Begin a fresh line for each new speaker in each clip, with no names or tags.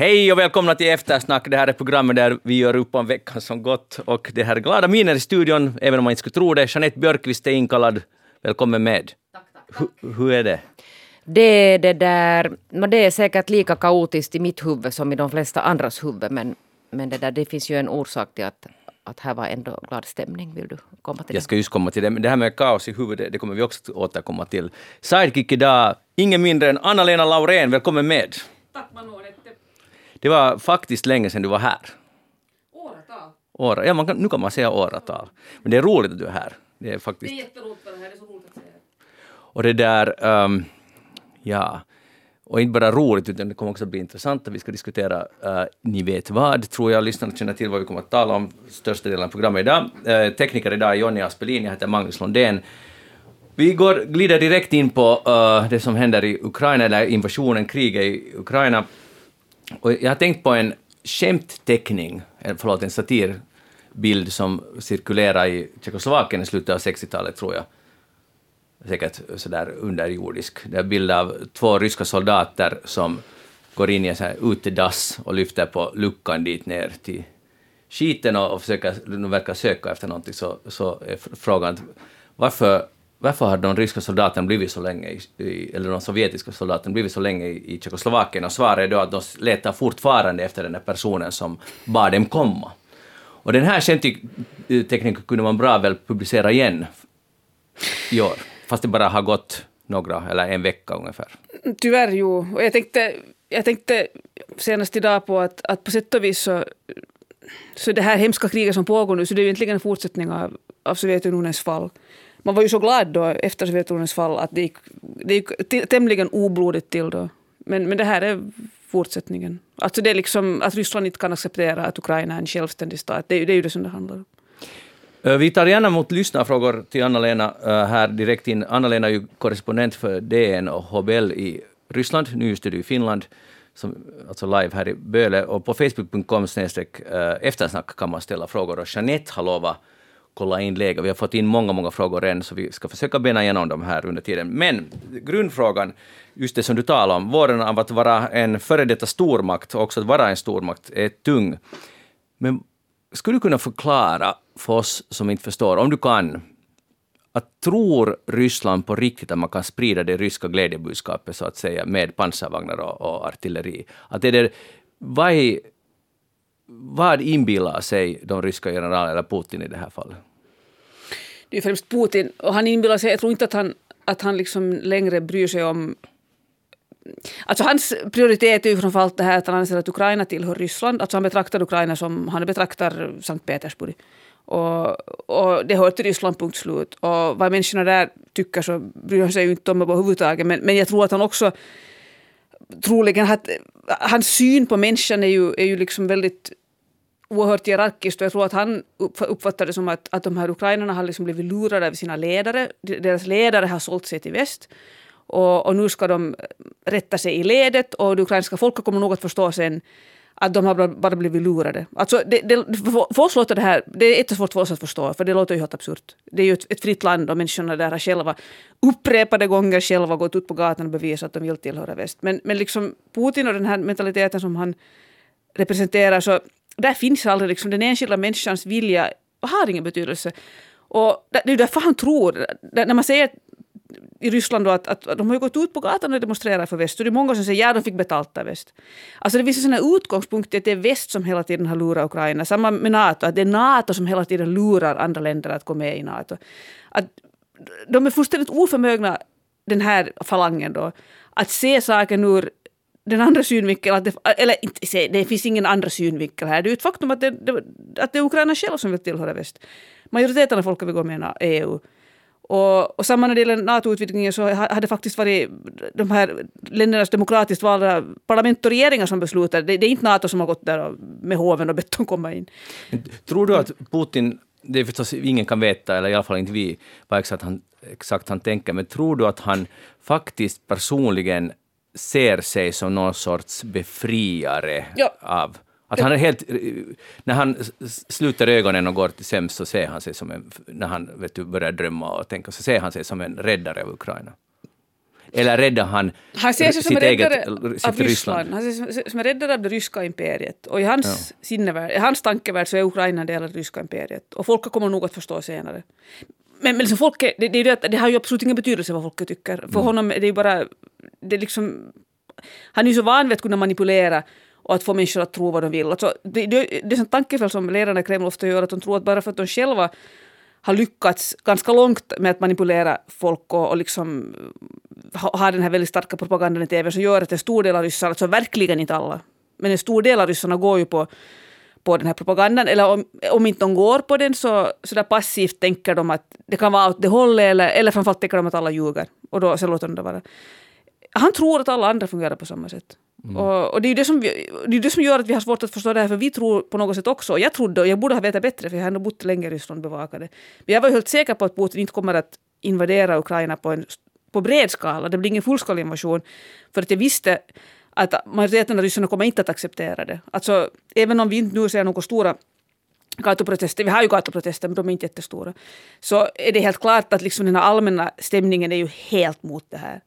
Hej och välkomna till Eftersnack. Det här är programmet där vi gör upp om veckan som gått. Och det här är glada miner i studion, även om man inte skulle tro det. Jeanette Björkqvist är inkallad. Välkommen med.
Tack, tack, tack.
Hur, hur är det?
Det är det där, det är säkert lika kaotiskt i mitt huvud som i de flesta andras huvud. Men, men det, där, det finns ju en orsak till att, att här var ändå glad stämning. Vill du komma till
Jag
det?
ska just komma till det, men det här med kaos i huvudet, det kommer vi också återkomma till. Sidekick idag, ingen mindre än Anna-Lena Laurén. Välkommen med.
Tack Manuelette.
Det var faktiskt länge sedan du var här.
Åratal.
År, ja, man kan, nu kan man säga åratal. Men det är roligt att du är här. Det är
Det
faktiskt...
är jätteroligt för det här, det är så roligt att se det.
Och det där, ehm, ja, och inte bara roligt utan det kommer också bli intressant att vi ska diskutera eh, Ni vet vad, tror jag lyssnarna känner till vad vi kommer att tala om största delen av programmet idag. Uh, tekniker idag är Jonny Aspelin, jag heter Magnus Lundén. Vi går, glider direkt in på eh, det som händer i Ukraina, eller invasionen, kriget i Ukraina. Och jag har tänkt på en skämtteckning, eh, förlåt, en satirbild som cirkulerade i Tjeckoslovakien i slutet av 60-talet, tror jag säkert sådär underjordisk. Det är en bild av två ryska soldater som går in i en sån här utedass och lyfter på luckan dit ner till skiten och, och försöker, de verkar söka efter någonting, så, så är frågan varför, varför har de ryska soldaterna blivit så länge, i, eller de sovjetiska soldaterna blivit så länge i, i Tjeckoslovakien? Och svaret är då att de letar fortfarande efter den där personen som bad dem komma. Och den här skämttekniken kunde man bra väl publicera igen i år, fast det bara har gått några, eller en vecka ungefär.
Tyvärr jo. Och jag tänkte, jag tänkte senast idag på att, att på sätt och vis så, så det här hemska kriget som pågår nu, så det är ju egentligen en fortsättning av, av Sovjetunionens fall. Man var ju så glad då efter Sovjetunionens fall att det gick, det gick tämligen oblodigt till då. Men, men det här är fortsättningen. Alltså det är liksom att Ryssland inte kan acceptera att Ukraina är en självständig stat. Det är, ju- det är ju det som det handlar om.
Eh, vi tar gärna emot lyssnarfrågor till Anna-Lena eh, här direkt in. Anna-Lena är ju korrespondent för DN och HBL i Ryssland, Nu är du i Finland, som, alltså live här i Böle. Och på Facebook.com-eftersnack eh, kan man ställa frågor och Jeanette har lovat kolla in läget. Vi har fått in många, många frågor än, så vi ska försöka bena igenom dem här under tiden. Men grundfrågan, just det som du talar om, våren av att vara en före detta stormakt, och också att vara en stormakt, är tung. Men skulle du kunna förklara för oss som inte förstår, om du kan, att tror Ryssland på riktigt att man kan sprida det ryska glädjebudskapet så att säga med pansarvagnar och, och artilleri? Att är det, vad, är, vad inbillar sig de ryska generalerna, eller Putin i det här fallet?
det är främst Putin. Och han inbillar sig, jag tror inte att han, att han liksom längre bryr sig om... Alltså hans prioritet är ju framförallt det här att han anser att Ukraina tillhör Ryssland. Alltså han betraktar Ukraina som han betraktar Sankt Petersburg. Och, och det hör till Ryssland, punkt slut. Och vad människorna där tycker så bryr han sig ju inte om överhuvudtaget. Men, men jag tror att han också troligen att hans syn på människan är ju, är ju liksom väldigt oerhört hierarkiskt och jag tror att han uppfattar det som att, att de här ukrainarna har liksom blivit lurade av sina ledare. Deras ledare har sålt sig till väst. Och, och nu ska de rätta sig i ledet och det ukrainska folket kommer nog att förstå sen att de har bara- blivit lurade. Alltså det, det, för för oss låter det här, det är jättesvårt för oss att förstå för det låter ju helt absurt. Det är ju ett, ett fritt land och människorna där har själva upprepade gånger själva gått ut på gatan och bevisat att de vill tillhöra väst. Men, men liksom Putin och den här mentaliteten som han representerar så där finns aldrig liksom den enskilda människans vilja har ingen betydelse. Och det är därför han tror, när man säger i Ryssland då att, att de har gått ut på gatan och demonstrerat för väst. Och det är många som säger ja, de fick betalt av väst. Alltså det finns en sån utgångspunkt i att det är väst som hela tiden har lurat Ukraina. Samma med NATO, att det är NATO som hela tiden lurar andra länder att gå med i NATO. Att de är fullständigt oförmögna, den här falangen då, att se saken ur den andra synvinkeln, att det, eller inte det finns ingen andra synvinkel här. Det är ju ett faktum att det, det, att det är Ukraina själv som vill tillhöra väst. Majoriteten av folket vill gå med i EU. Och, och samma när det gäller NATO-utvidgningen så hade det faktiskt varit de här ländernas demokratiskt valda parlament och regeringar som beslutar. Det, det är inte NATO som har gått där och, med hoven och bett dem komma in.
Tror du att Putin, det är förstås ingen kan veta, eller i alla fall inte vi, vad exakt han, exakt han tänker, men tror du att han faktiskt personligen ser sig som någon sorts befriare
Ja.
av... Att han är helt, när han sluter ögonen och går till sömns så ser han sig som en, när han vet du, börjar drömma och tänka, så ser han sig som en räddare av Ukraina. Eller räddar han,
Han ser sig som
sitt eget sitt
av Ryssland. Han ser sig som- en räddare av det ryska imperiet. Och i hans, sinnevärld, i hans tankevärld så är Ukraina en del av det ryska imperiet. Och folk kommer nog att förstå senare. Men, men liksom folket, det, det, det, det har ju absolut ingen betydelse vad folket tycker.
Mm.
För honom är det ju bara... Det liksom, han är ju så van vid att kunna manipulera och att få människor att tro vad de vill. Alltså, det, det, det är ett tankefel som ledarna i Kreml ofta gör, att de tror att bara för att de själva har lyckats ganska långt med att manipulera folk och, och liksom ha, ha den här väldigt starka propagandan i TV så gör att en stor del av ryssarna, alltså verkligen inte alla, men en stor del av ryssarna går ju på, på den här propagandan. Eller om, om inte de går på den så, så där passivt tänker de att det kan vara åt det hållet eller, eller framförallt tänker de att alla ljuger. Och då så låter de det vara. Han tror att alla andra fungerar på samma sätt. Och, och det är det som, det, är det som gör att vi har svårt att förstå det här, för vi tror på något sätt också. Och jag trodde, och jag borde ha vetat bättre, för jag har ändå bott länge i Ryssland och bevakat det. Men jag var helt säker på att Putin inte kommer att invadera Ukraina på, en, på bred skala. Det blir ingen fullskalig invasion. För att jag visste att majoriteten av ryssarna kommer inte att acceptera det. Alltså, även om vi inte nu ser några stora gatuprotester, vi har ju gatuprotester men de är inte jättestora, så är det helt klart att liksom den här allmänna stämningen är ju helt mot det här.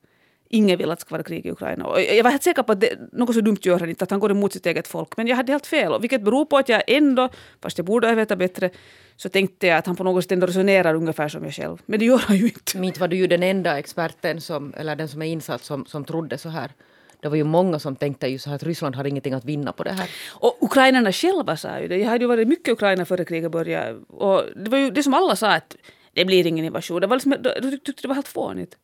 Ingen vill att det ska vara krig i Ukraina. Och jag var helt säker på att det, något så dumt gör han inte, att han går emot sitt eget folk. Men jag hade helt fel, vilket beror på att jag ändå, fast jag borde ha vetat bättre, så tänkte jag att han på något sätt ändå resonerar ungefär som jag själv. Men det gör han ju inte.
Men inte var du ju den enda experten, som, eller den som är insatt, som, som trodde så här. Det var ju många som tänkte ju så här att Ryssland har ingenting att vinna på det här.
Och ukrainarna själva sa ju det. Jag hade ju varit mycket i Ukraina före kriget började. Och det var ju det som alla sa att det blir ingen invasion. Det var liksom, de tyckte det var helt fånigt.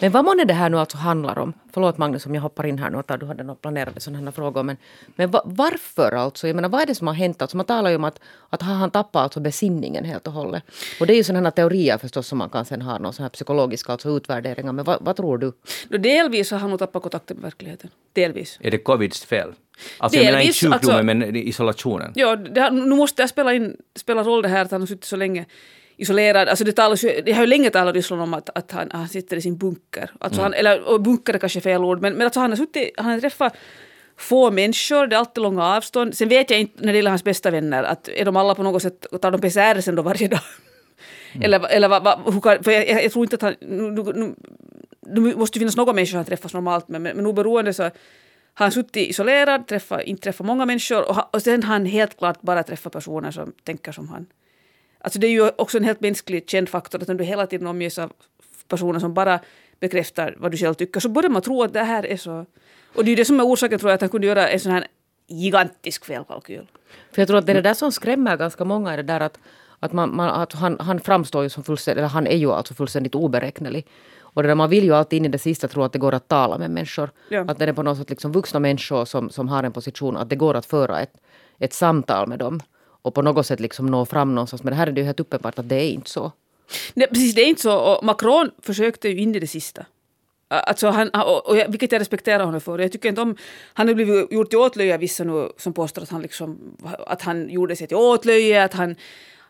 Men vad månne det här nu alltså handlar om? Förlåt Magnus om jag hoppar in här nu och du hade några planerade sådana här frågor. Men, men va, varför alltså? Jag menar vad är det som har hänt? Alltså man talar ju om att, att har han tappat alltså besinningen helt och hållet. Och det är ju sådana här teorier förstås som man kan sen ha någon sån här psykologiska alltså utvärderingar. Men vad, vad tror du?
Då delvis har han nog tappat kontakten med verkligheten. Delvis.
Är det covids fel? Alltså jag menar inte
Delvis,
sjukdomen
alltså-
men isolationen.
Ja, det, nu måste jag spela, in, spela roll det här att han har suttit så länge isolerad. Alltså det, talas ju, det har ju länge talat Ryssland om att, att han, han sitter i sin bunker. Alltså han, eller bunker är kanske fel ord, men, men alltså han har suttit, han har träffat få människor, det är alltid långa avstånd. Sen vet jag inte när det gäller hans bästa vänner, att är de alla på något sätt, tar de PCR sen då varje dag? Eller, eller vad, vad, hur kan, för jag, jag, jag tror inte att han, nu, nu, nu, nu måste ju finnas några människor han träffas normalt med, men, men oberoende så har han suttit isolerad, träffat, inte träffat många människor och, ha- och sen har han helt klart bara träffat personer som tänker som han. Alltså det är ju också en helt mänsklig känd faktor att om du hela tiden omges av personer som bara bekräftar vad du själv tycker så börjar man tro att det här är så. Och det är ju det som är orsaken tror jag att han kunde göra en sån här gigantisk felkalkyl.
För jag tror att det är det där som skrämmer ganska många. är Det där att, att, man, man, att han, han framstår ju som fullständigt, eller han är ju alltså fullständigt oberäknelig. Och det där, man vill ju alltid in i det sista tro att det går att tala med människor.
Ja.
Att det är på något sätt liksom vuxna människor som, som har en position, att det går att föra ett, ett samtal med dem. Och på något sätt liksom nå fram någonstans. Men här är det ju helt uppenbart att det är inte så.
Nej, precis, det är inte så. Och Macron försökte ju in i det sista. Alltså han, och, och jag, vilket jag respekterar honom för. Jag tycker inte om... Han har blivit gjort till åtlöje av vissa nu som påstår att han, liksom, att han gjorde sig till åtlöje, att han,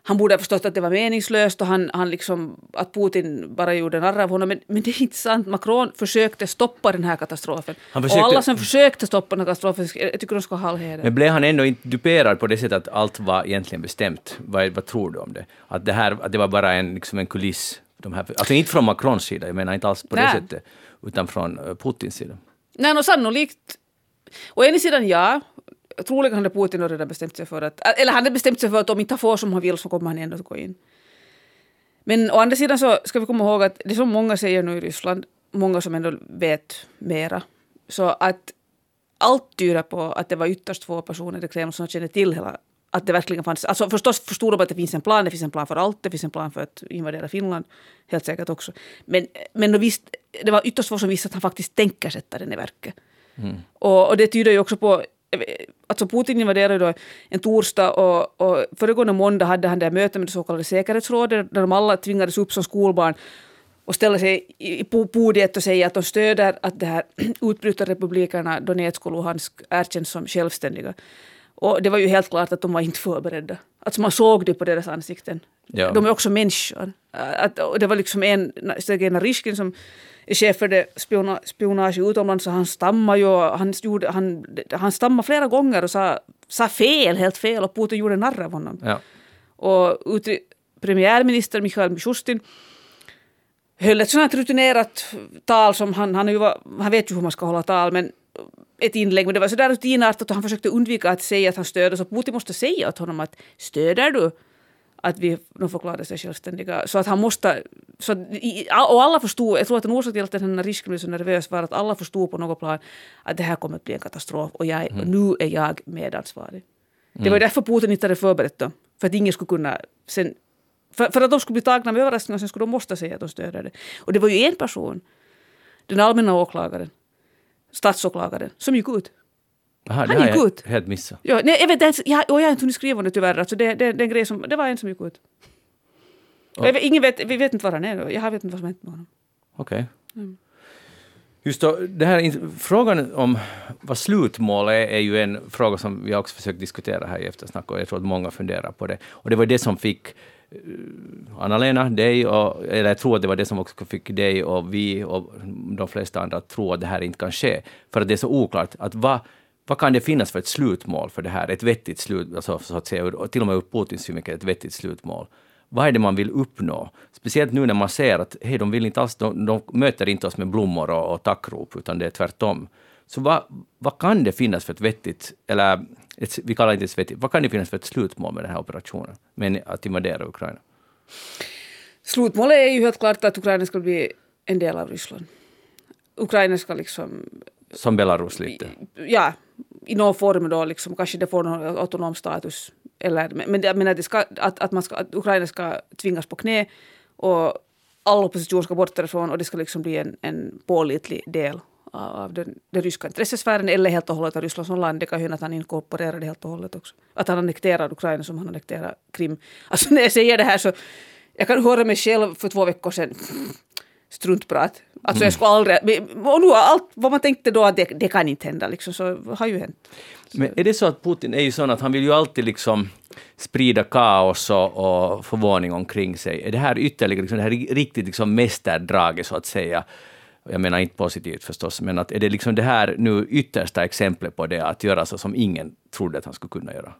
han borde ha förstått att det var meningslöst och han, han liksom, att Putin bara gjorde narr av honom. Men, men det är inte sant. Macron försökte stoppa den här katastrofen.
Försökte-
Och alla som försökte stoppa den här katastrofen, jag tycker de ska ha all heder.
Men blev han ändå inte duperad på det sättet att allt var egentligen bestämt? Vad, vad tror du om det? Att det, här, att det var bara en, liksom en kuliss? De här, alltså inte från Macrons sida, jag menar inte alls på det
Nej.
sättet, utan från eh, Putins sida.
Nej, no, sannolikt. Å ena sidan ja. Troligen hade Putin redan bestämt sig för att... Eller han hade bestämt sig för att om inte han får som han vill så kommer han ändå att gå in. Men å andra sidan så ska vi komma ihåg att det som många säger nu i Ryssland, många som ändå vet mera, så att allt tyder på att det var ytterst få personer i Kreml som kände till hela att det verkligen fanns, alltså förstås förstod de att det finns en plan, det finns en plan för allt, det finns en plan för att invadera Finland, helt säkert också. Men, men de visste, det var ytterst få som visste att han faktiskt tänker sätta den i verket. Och, och det tyder ju också på, alltså Putin invaderade då en torsdag och, och föregående måndag hade han det här mötet med det så kallade säkerhetsrådet där de alla tvingades upp som skolbarn och ställa sig po- podiet och säga att de stöder att det här utbrytarrepublikerna Donetsk och Luhansk erkänns som självständiga. Och det var ju helt klart att de var inte förberedda. Alltså man såg det på deras ansikten.
Ja.
De är också människor. Att, det var liksom en, Sergej Narishkin som chef för det spiona, spionage utomlands, så han stammade ju, han, gjorde, han, han stammade flera gånger och sa, sa fel, helt fel, och Putin gjorde narr av honom.
Ja.
Och utri- premiärminister Mikhail Mishustin höll ett här rutinerat tal som han, han, ju han vet ju hur man ska hålla tal men ett inlägg, men det var så där rutinartat och han försökte undvika att säga att han stöder, så Putin måste säga åt honom att stöder du att vi de förklarade sig självständiga. Så att han måste, så, och alla förstod, jag tror att en orsak till att den här risken blev så nervös var att alla förstod på något plan att det här kommer att bli en katastrof och, jag, mm. nu är jag medansvarig. Mm. Det var därför Putin inte hade förberett dem. För att ingen skulle kunna sen, för, för att de skulle bli tagna med överraskning och sen skulle de måste säga att de stöder det. Och det var ju en person, den allmänna åklagaren, statsåklagaren, som gick ut.
Aha, han gick ut. helt missat.
Ja, nej, jag, vet, jag, jag, jag har inte hunnit skriva det tyvärr. Alltså det, det, det, grej som, det var en som gick ut. Oh. Jag, ingen vet, vi vet inte var han är. Jag vet inte vad som hänt med honom.
Okej. Okay. Mm. Just då, det här, frågan om vad slutmål är, är ju en fråga som vi också försökt diskutera här i eftersnack och jag tror att många funderar på det. Och det var det som fick uh, Anna-Lena, dig, och, eller jag tror att det var det som också fick dig och vi och de flesta andra att tro att det här inte kan ske. För att det är så oklart. att vad vad kan det finnas för ett slutmål för det här? Ett vettigt slut, alltså, så att säga, till och med ur Putins synvinkel, ett vettigt slutmål. Vad är det man vill uppnå? Speciellt nu när man ser att hej, de, vill inte alls, de, de möter inte oss med blommor och, och tackrop, utan det är tvärtom. Så vad, vad kan det finnas för ett vettigt, eller ett, vi kallar det inte ett vettigt, vad kan det finnas för ett slutmål med den här operationen, med att invadera Ukraina?
Slutmålet är ju helt klart att Ukraina ska bli en del av Ryssland. Ukraina ska liksom...
Som Belarus lite?
Ja, i någon form då, liksom, kanske det får någon autonom status. Eller, men jag att, ska, att, att, man ska, att Ukraina ska tvingas på knä och all opposition ska bort därifrån och det ska liksom bli en, en pålitlig del av den, den ryska intressesfären eller helt och hållet av Ryssland som land. Det kan ju hända att han inkorporerar det helt och hållet också. Att han annekterar Ukraina som han annekterar Krim. Alltså när jag säger det här så jag kan höra mig själv för två veckor sedan struntprat. Alltså jag skulle aldrig... Och nu allt vad man tänkte då att det, det kan inte hända, liksom, så har ju hänt.
Men är det så att Putin är ju sån att han vill ju alltid liksom sprida kaos och, och förvåning omkring sig? Är det här ytterligare, liksom, det här riktigt liksom mästerdraget så att säga? Jag menar inte positivt förstås, men att är det liksom det här nu yttersta exemplet på det, att göra så som ingen trodde att han skulle kunna göra?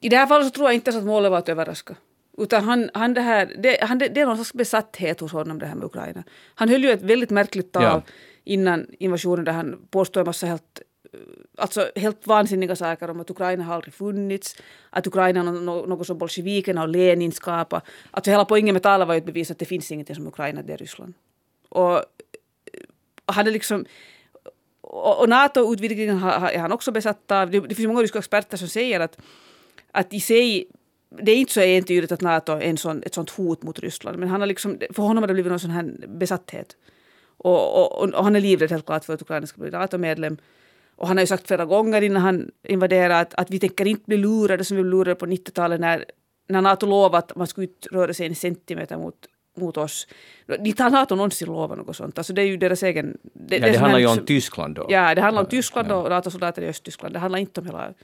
I det här fallet så tror jag inte att målet var att överraska. Utan han, han det, här, det, han, det, det är någon slags besatthet hos honom det här med Ukraina. Han höll ju ett väldigt märkligt tal ja. innan invasionen där han påstod en massa helt alltså helt vansinniga saker om att Ukraina har aldrig funnits, att Ukraina är något som bolsjevikerna och Lenin skapade. Alltså hela poängen med talet var ju att bevisa att det finns ingenting som Ukraina, det är Ryssland. Och han är liksom och NATO-utvidgningen är han också besatt av. Det, det finns många ryska experter som säger att, att i sig det är inte så entydigt att Nato är en sån, ett sånt hot mot Ryssland, men han har liksom, för honom har det blivit någon sån här besatthet. Och, och, och han är livrädd helt klart för att Ukraina ska bli NATO-medlem. Och han har ju sagt flera gånger innan han invaderade att, att vi tänker inte bli lurade som vi blev lurade på 90-talet när, när Nato lovade att man skulle inte röra sig en centimeter mot, mot oss. Inte har Nato någonsin lovat något sånt. Alltså det är ju deras egen...
Det, ja, det, det handlar ju om Tyskland då.
Ja, det handlar om Tyskland och NATO-soldater i Östtyskland. Det handlar inte om hela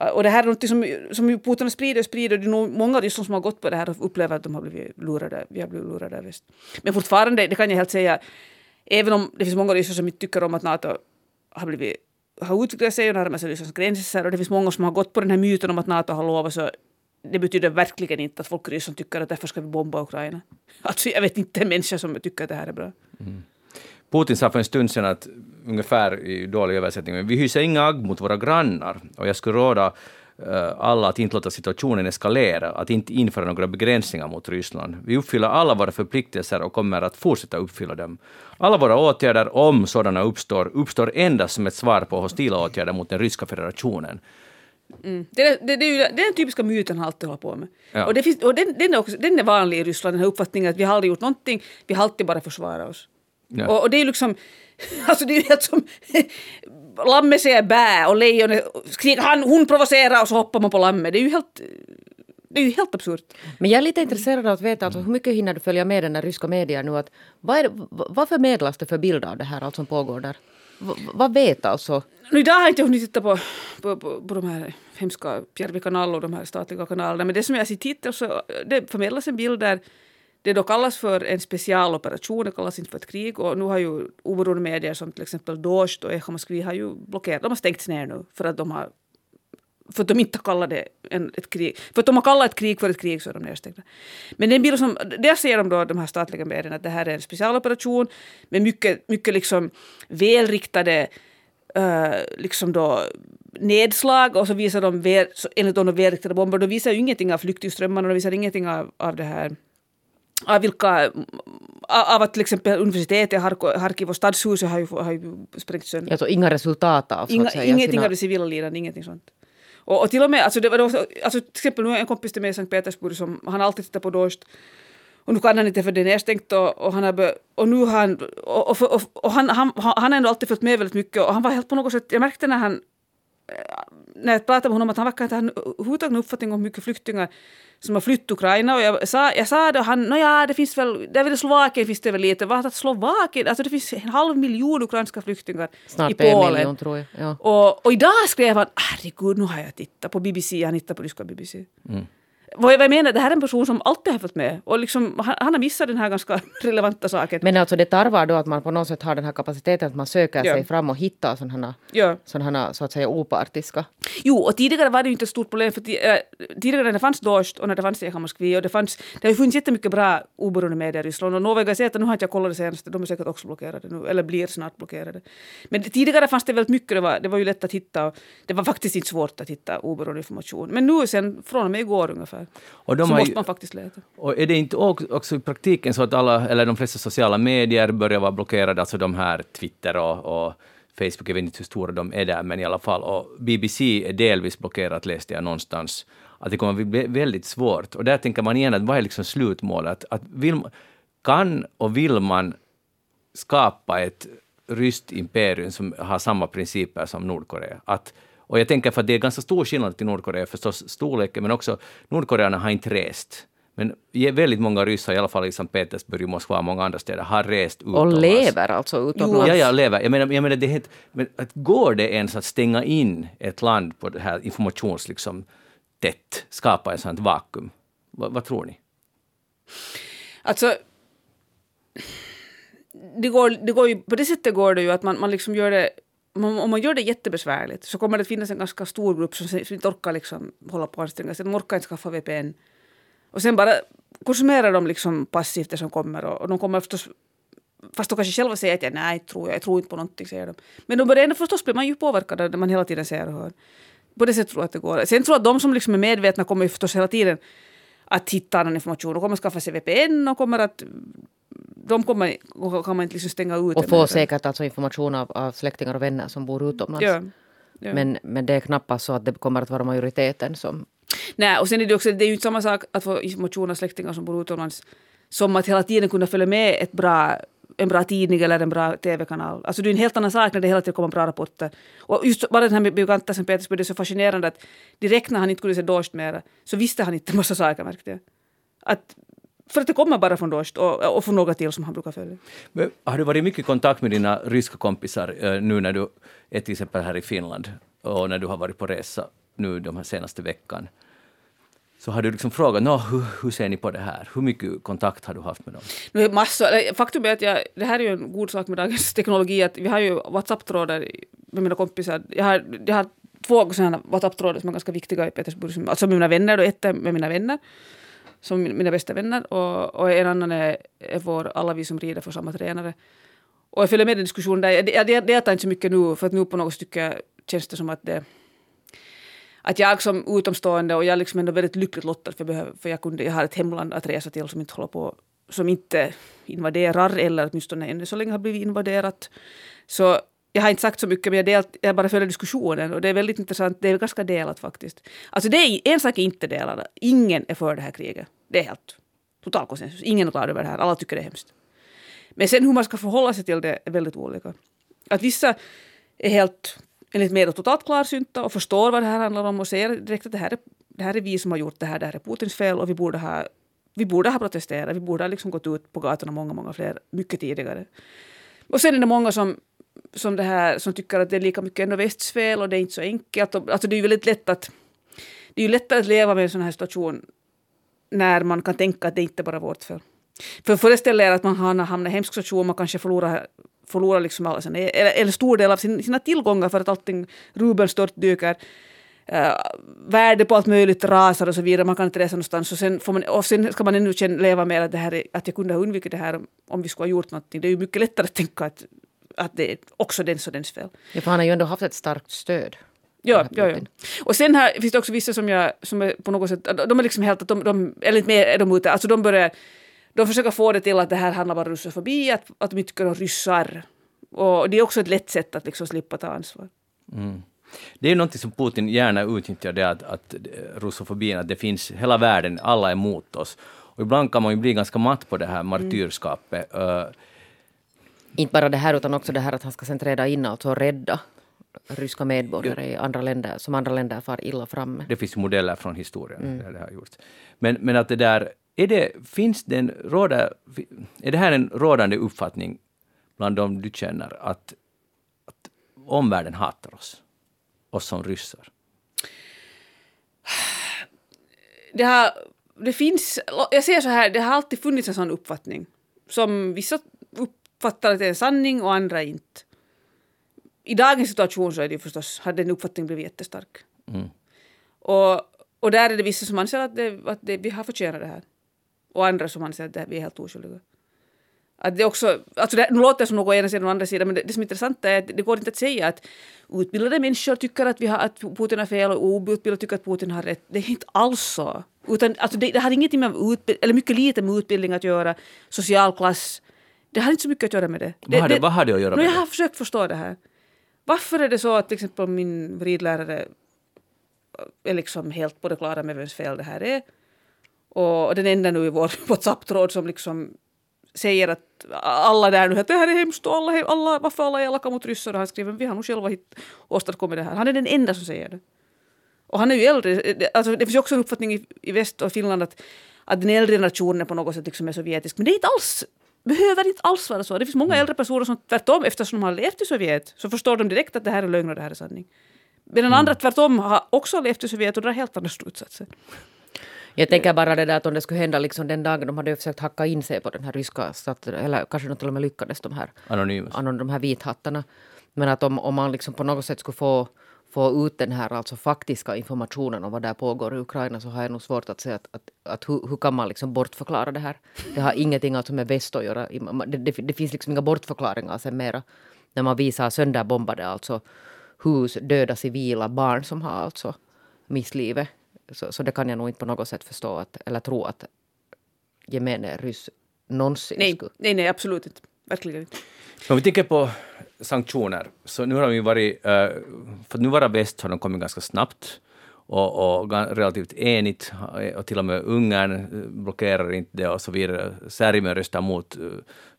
Eh, och det här är något som, som Putin sprider och sprider. Det är nog många ryssar som har gått på det här och upplever att de har blivit lurade. Vi har blivit lurade visst. Men fortfarande, det kan jag helt säga, även om det finns många ryssar som inte tycker om att Nato har blivit har utvecklat sig och närmat sig Rysslands gränser och det finns många som har gått på den här myten om att Nato har lovat så det betyder verkligen inte att folk i Ryssland tycker att därför ska vi bomba Ukraina. Alltså jag vet inte en människa som tycker att det här är bra. Mm.
Putin sa för en stund sedan att, ungefär i dålig översättning, vi hyser inga agg mot våra grannar och jag skulle råda eh, alla att inte låta situationen eskalera, att inte införa några begränsningar mot Ryssland. Vi uppfyller alla våra förpliktelser och kommer att fortsätta uppfylla dem. Alla våra åtgärder, om sådana uppstår, uppstår endast som ett svar på hostila åtgärder mot den ryska federationen.
Mm. Det, det, det, är ju, det är den typiska myten han alltid håller på med. Ja. Och, det finns, och den, den, är också, den är vanlig i Ryssland, den här uppfattningen att vi har aldrig gjort någonting, vi har alltid bara försvarat oss. Ja. Och, och, det är ju liksom, alltså det är ju helt som lammet säger bä och lejonet skriker han, hon provocerar och så hoppar man på lammet. Det är ju helt det är ju helt absurt.
Men jag är lite intresserad av att veta alltså, hur mycket hinner du följa med den där ryska medier nu? Att, vad, är vad förmedlas det för bild av det här allt som pågår där? V, vad vet alltså?
Nu, idag har jag inte hunnit titta på, på, på, på de här hemska Pierre Kanal och de här statliga kanalerna men det som jag sett hittills så det förmedlas en bild där det då kallas för en specialoperation, det kallas inte för ett krig och nu har ju oberoende medier som till exempel Dost och Echo Moskvi har ju blockerat, de har stängts ner nu för att de har för att de inte kallar det en, ett krig. För att de har kallat ett krig för ett krig så är de nedstängda. Men den bild som, där ser de då, de här statliga medierna, att det här är en specialoperation med mycket, mycket liksom välriktade uh, liksom då nedslag och så visar de väl, enligt dem välriktade bomber. De visar ju ingenting av flyktingströmmarna, de visar ingenting av, av det här av vilka av att till exempel universitetet Harkiv och stadshuset har ju, har ju sprängts sönder.
Alltså inga resultat av
Inga, Ingenting sina... av det civila lidandet, ingenting sånt. Och, och till och med, alltså, det var då, alltså till exempel nu en kompis till mig i Sankt Petersburg som han alltid tittar på Dost och nu kan han inte för det är nedstängt och, och, han har och nu har han, och, och, och, och han, han, han har ändå alltid följt med väldigt mycket och han var helt på något sätt, jag märkte när han när jag pratade med honom att han verkar inte ha överhuvudtaget någon uppfattning om hur mycket flyktingar som har flytt Ukraina och jag sa, jag sa det och han, nåja det finns väl, det är väl Slovakien finns det väl lite, vad att Slovakien, alltså det finns en halv miljon ukrainska flyktingar
Snart
i Polen.
Miljon, tror jag. Ja.
Och, och idag skrev han, herregud nu har jag tittat på BBC, han hittar på ryska BBC. Mm vad jag menar, det här är en person som alltid har följt med och liksom, han, han har missat den här ganska relevanta saken.
Men alltså det tarvar då att man på något sätt har den här kapaciteten att man söker ja. sig fram och hittar sådana, ja. sådana så att säga opartiska.
Jo, och tidigare var det ju inte ett stort problem för äh, tidigare när det fanns Dost och när det fanns Echa Moskvi och det fanns, det har ju funnits jättemycket bra oberoende medier i Ryssland och Novaja Gazeta, nu har inte jag kollat det senaste, de är säkert också blockerade nu, eller blir snart blockerade. Men tidigare fanns det väldigt mycket, det var, det var ju lätt att hitta, det var faktiskt inte svårt att hitta oberoende information. Men nu sen, från och med igår ungefär, och de så måste man faktiskt leta.
Och är det inte också i praktiken så att alla, eller de flesta sociala medier börjar vara blockerade, alltså de här Twitter och, och Facebook, jag vet inte hur stora de är där, men i alla fall. Och BBC är delvis blockerat, läste jag någonstans. Att det kommer att bli väldigt svårt. Och där tänker man igen att vad är liksom slutmålet? Att vill, kan och vill man skapa ett ryskt imperium som har samma principer som Nordkorea? Att och jag tänker för att det är ganska stor skillnad till Nordkorea, förstås storleken, men också Nordkoreanerna har inte rest. Men väldigt många ryssar, i alla fall i Sankt Petersburg, Moskva och många andra städer, har rest utomlands.
Och lever alltså utomlands?
Ja, ja, lever. Jag menar, jag menar det helt, men att går det ens att stänga in ett land på det här informations... Liksom, tätt, skapa ett sånt vakuum? vad, vad tror ni?
Alltså, det går, det går ju, på det sättet går det ju att man, man liksom gör det om man gör det jättebesvärligt så kommer det att finnas en ganska stor grupp som, som inte orkar liksom hålla på och anstränga sig. De orkar inte skaffa VPN. Och sen bara konsumerar de liksom passivt det som kommer och, och de kommer förstås Fast de kanske själva säger att jag, nej, tror jag, jag tror inte på någonting, säger de. Men de börjar ändå förstås blir man ju påverkad när man hela tiden ser och hör. På det sättet tror jag att det går. Sen tror jag att de som liksom är medvetna kommer ju förstås hela tiden att hitta annan information. De kommer skaffa sig VPN och kommer att de kommer, kan man inte liksom stänga ut.
Och få säkert alltså information av, av släktingar och vänner som bor utomlands. Ja, ja. Men, men det är knappast så att det kommer att vara majoriteten som...
Nej, och sen är det också, det är ju inte samma sak att få information av släktingar som bor utomlands som att hela tiden kunna följa med ett bra en bra tidning eller en bra TV-kanal. Alltså det är en helt annan sak när det hela tiden kommer bra rapporter. Och just bara den här med Biogantas Sankt Petersburg, det är så fascinerande att direkt när han inte kunde se Dost mera så visste han inte en massa saker märkte jag. Att för att det kommer bara från Dost och, och från några till som han brukar följa.
Men har du varit mycket i kontakt med dina ryska kompisar eh, nu när du är till exempel här i Finland och när du har varit på resa nu de här senaste veckan? Så har du liksom frågat no, hur, hur ser ni på det här? Hur mycket kontakt har du haft med dem?
Nu, massor. Faktum är att jag, det här är ju en god sak med dagens teknologi, att vi har ju WhatsApp-trådar med mina kompisar. Jag har, jag har två sådana WhatsApp-trådar som är ganska viktiga i Petersburg, alltså med mina vänner, då ett med mina vänner som mina bästa vänner och, och en annan är, är vår, alla vi som rider för samma tränare. Och jag följer med i diskussionen där. Jag, jag deltar inte så mycket nu för att nu på något stycke känns det som att det att jag som utomstående och jag är liksom ändå väldigt lyckligt lottad för, behöver, för jag, kunde, jag har ett hemland att resa till som inte håller på som inte invaderar eller åtminstone ännu så länge har blivit invaderat. Så jag har inte sagt så mycket men jag, delt, jag bara följer diskussionen och det är väldigt intressant. Det är ganska delat faktiskt. Alltså det är, en sak är inte delad. Ingen är för det här kriget. Det är helt total konsensus. Ingen är glad över det här. Alla tycker det är hemskt. Men sen hur man ska förhålla sig till det är väldigt olika. Att vissa är helt, enligt mig, totalt klarsynta och förstår vad det här handlar om och säger direkt att det här är, det här är vi som har gjort det här, det här är Putins fel och vi borde ha, vi borde ha protesterat, vi borde ha liksom gått ut på gatorna många, många fler, mycket tidigare. Och sen är det många som som, det här, som tycker att det är lika mycket ändå västs fel och det är inte så enkelt. Alltså det är ju väldigt lätt att det är ju lättare att leva med en sån här situation när man kan tänka att det inte bara är vårt fel. För föreställ er att man hamnar hamnat i en hemsk situation, man kanske förlorar, förlorar liksom alla sina, eller, eller stor del av sin, sina tillgångar för att allting, rubeln störtdyker. Uh, eh, värde på allt möjligt rasar och så vidare. Man kan inte resa någonstans. Och sen, får man, och sen ska man ännu känna, leva med att, det här är, att jag kunde ha undvikit det här om vi skulle ha gjort någonting. Det är ju mycket lättare att tänka att, att det är också dens och dens fel.
Ja, för han har ju ändå haft ett starkt stöd.
Ja, ja, ja. Och sen här finns det också vissa som, jag, som är på något sätt, de är liksom helt att de, de eller inte mer är de ute, alltså de börjar, de försöker få det till att det här handlar bara om russofobi, att, att de inte tycker om ryssar. Och det är också ett lätt sätt att liksom slippa ta ansvar.
Mm. Det är ju någonting som Putin gärna utnyttjar, det att, att russofobin, att det finns hela världen, alla är emot oss. Och ibland kan man ju bli ganska matt på det här martyrskapet. Mm.
Inte bara det här utan också det här att han ska sen träda in alltså och rädda ryska medborgare i andra länder, som andra länder far illa framme.
Det finns modeller från historien mm. där det har gjorts. Men, men att det där, är det, finns den, råda, är det här en rådande uppfattning bland de du känner att, att omvärlden hatar oss? Oss som ryssar?
Det, har, det finns, jag säger så här, det har alltid funnits en sån uppfattning som vissa uppfattar att det är en sanning och andra inte i dagens situation så är det förstås, har den uppfattningen blivit jättestark. Mm. Och, och där är det vissa som anser att, det, att det, vi har förtjänat det här. Och andra som anser att det, vi är helt oskyldiga. Att det också, alltså det, nu låter det som något ena sidan och andra sidan, men det, det som är intressant är att det går inte att säga att utbildade människor tycker att, vi har, att Putin har fel och outbildade tycker att Putin har rätt. Det är inte alls så. Utan, alltså det, det har ingenting med utbildning, eller mycket lite med utbildning att göra, social klass. Det har inte så mycket att göra med det.
Vad har det, vad har det att göra med
det? Jag har försökt förstå det här. Varför är det så att till exempel min ridlärare är liksom helt på det klara med vems fel det här är? Och den enda nu i vår WhatsApp-tråd som liksom säger att alla där nu att det här är hemskt och alla, alla, varför alla är elaka mot ryssar och han skriver vi har nog själva hit, åstadkommit det här. Han är den enda som säger det. Och han är ju äldre. Alltså, det finns ju också en uppfattning i, i väst och Finland att, att den äldre generationen på något sätt liksom är sovjetisk. Men det är inte alls behöver inte alls vara så. Det finns många mm. äldre personer som tvärtom, eftersom de har levt i Sovjet, så förstår de direkt att det här är lögn och det här är sanning. Medan mm. andra tvärtom har också levt i Sovjet och drar helt andra slutsatser.
Jag tänker bara det där att om det skulle hända liksom den dagen de hade försökt hacka in sig på den här ryska staten, eller kanske de till och med lyckades, de här,
Anonymous.
de här vithattarna. Men att om, om man liksom på något sätt skulle få få ut den här alltså faktiska informationen om vad där pågår i Ukraina så har jag nog svårt att säga att, att, att hur, hur, kan man liksom bortförklara det här. Det har ingenting alltså med väst att göra. Det, det, det, finns liksom inga bortförklaringar sen mera när man visar sönderbombade alltså hus, döda civila, barn som har alltså mist livet. Så, så det kan jag nog inte på något sätt förstå att, eller tro att gemene ryss någonsin
nej,
skulle...
Nej, nej, absolut inte. Verkligen inte.
Om vi tänker på sanktioner, så nu har vi varit, eh, för nu vara väst har de kommit ganska snabbt och, och relativt enigt, eh, och till och med Ungern eh, blockerar inte det och så vidare. Serbien röstar mot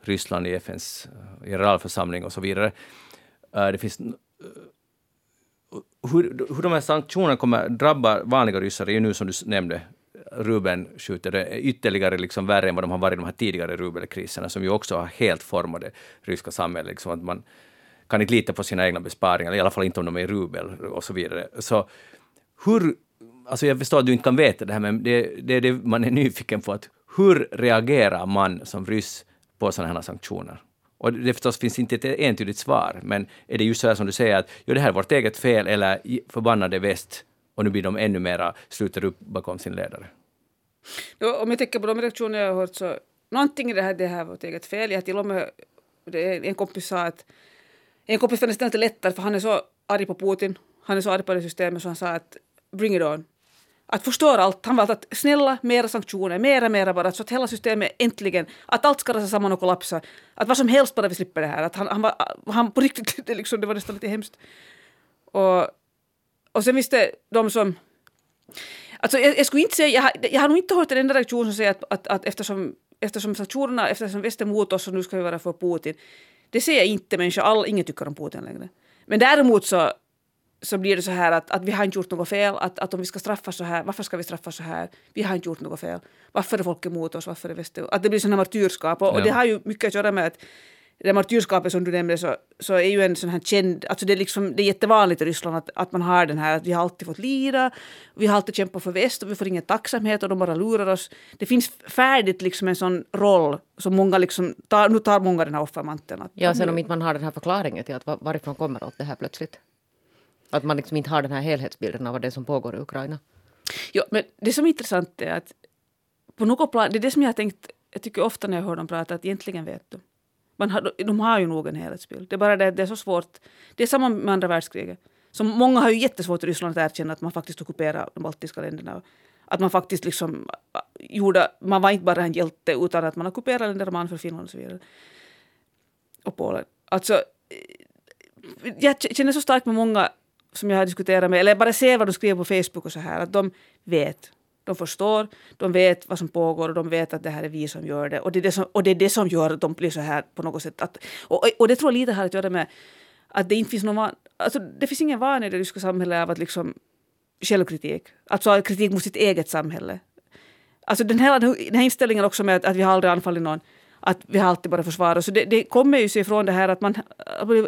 Ryssland i FNs generalförsamling och så vidare. Det finns hur, hur de här sanktionerna kommer drabba vanliga ryssar är ju nu som du nämnde, rubeln skjuter det ytterligare liksom värre än vad de har varit i de här tidigare rubelkriserna som ju också har helt format det ryska samhället. Liksom att man kan inte lita på sina egna besparingar, i alla fall inte om de är i rubel och så vidare. Så hur, alltså jag förstår att du inte kan veta det här, men det, det är det man är nyfiken på. Att hur reagerar man som ryss på sådana här sanktioner? Och det förstås finns inte ett entydigt svar, men är det just så här som du säger att jo, det här är vårt eget fel eller förbannade väst och nu blir de ännu mera, sluter upp bakom sin ledare?
Då, om jag tänker på de reaktioner jag har hört så någonting i det här, det här var vårt eget fel. Jag till och med, en kompis sa att en kompis fann det nästan lättare för han är så arg på Putin, han är så arg på det systemet så han sa att bring it on. Att förstöra allt. Han valde att snälla, mera sanktioner, mera, mera bara, så att hela systemet äntligen, att allt ska rasa samman och kollapsa. Att vad som helst bara vi slipper det här. Att han, han, var, han på riktigt, det, liksom, det var nästan lite hemskt. Och, och sen visste de som Alltså jag, jag, skulle inte säga, jag har, jag har nog inte hört en enda reaktion som säger att, att, att eftersom, eftersom sanktionerna, eftersom väst är mot oss så nu ska vi vara för Putin. Det ser jag inte människor, all, ingen tycker om Putin längre. Men däremot så, så blir det så här att, att vi har inte gjort något fel, att, att om vi ska straffa så här, varför ska vi straffa så här? Vi har inte gjort något fel. Varför är folk emot oss? Varför är väst Att det blir sådana martyrskap. Och, ja. och det har ju mycket att göra med att det martyrskapet som du nämnde så, så är ju en sån här känd, alltså det är, liksom, det är jättevanligt i Ryssland att, att man har den här att vi har alltid fått lida, vi har alltid kämpat för väst och vi får ingen tacksamhet och de bara lurar oss. Det finns färdigt liksom en sån roll som många liksom, tar, nu tar många den här offermanteln.
ja, sen om inte man har den här förklaringen till att varifrån kommer allt det här plötsligt. Att man liksom inte har den här helhetsbilden av vad det är som pågår i Ukraina.
Ja, men det som är intressant är att på något plan, det är det som jag har tänkt, jag tycker ofta när jag hör dem prata, att egentligen vet de. Man har, de har ju nog en helhetsbild. Det är bara det det är så svårt. Det är samma med andra världskriget. Så många har ju jättesvårt i Ryssland att erkänna att man faktiskt ockuperade de baltiska länderna. Att man faktiskt liksom äh, gjorde, man var inte bara en hjälte utan att man ockuperade länder, man för Finland och så vidare. Och Polen. Alltså, eh, jag känner så starkt med många som jag har diskuterat med, eller bara ser vad de skriver på Facebook och så här, att de vet. De förstår, de vet vad som pågår och de vet att det här är vi som gör det. Och det är det som, och det, är det som gör att de blir så här på något sätt. Att, och, och det tror jag lite har att göra med att det inte finns någon alltså det finns ingen vana i det ryska samhället av att liksom självkritik. Alltså kritik mot sitt eget samhälle. Alltså den här, den här inställningen också med att, att vi har aldrig anfallit någon att vi har alltid bara försvarat oss. Det, det kommer ju sig ifrån det här att man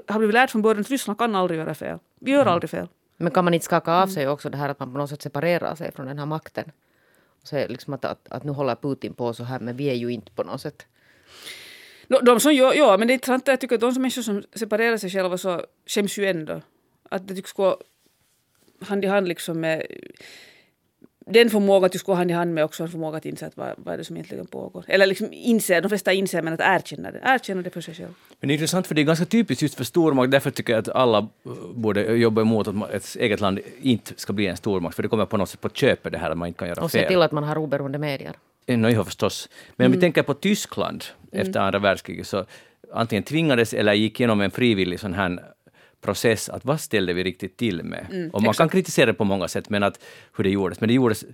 har blivit lärt från början att Ryssland kan aldrig göra fel. Vi gör mm. aldrig fel.
Men kan man inte skaka av sig också det här att man på något sätt separerar sig från den här makten? Så liksom att, att, att nu håller Putin på så här men vi är ju inte på något sätt No,
de som gör, ja, men det är intressant jag tycker att de som människor som separerar sig själva så skäms ju ändå. Att det tycks gå hand i hand liksom med den förmågan tycks gå hand i hand med också en förmåga att inse att vad, vad är det som egentligen pågår. Eller liksom inse, de flesta inser men att erkänna det. Erkänna det för sig själv.
Men det är intressant för det är ganska typiskt just för stormakt. Därför tycker jag att alla borde jobba emot att ett eget land inte ska bli en stormakt. För det kommer på något sätt på köpet det här att man inte kan göra fel.
Och se till att man har oberoende medier.
No, ja, förstås. Men om vi mm. tänker på Tyskland efter andra världskriget så antingen tvingades eller gick igenom en frivillig sån här process att vad ställde vi riktigt till med? Mm, och man exakt. kan kritisera det på många sätt, men att hur det gjordes. Men det gjordes,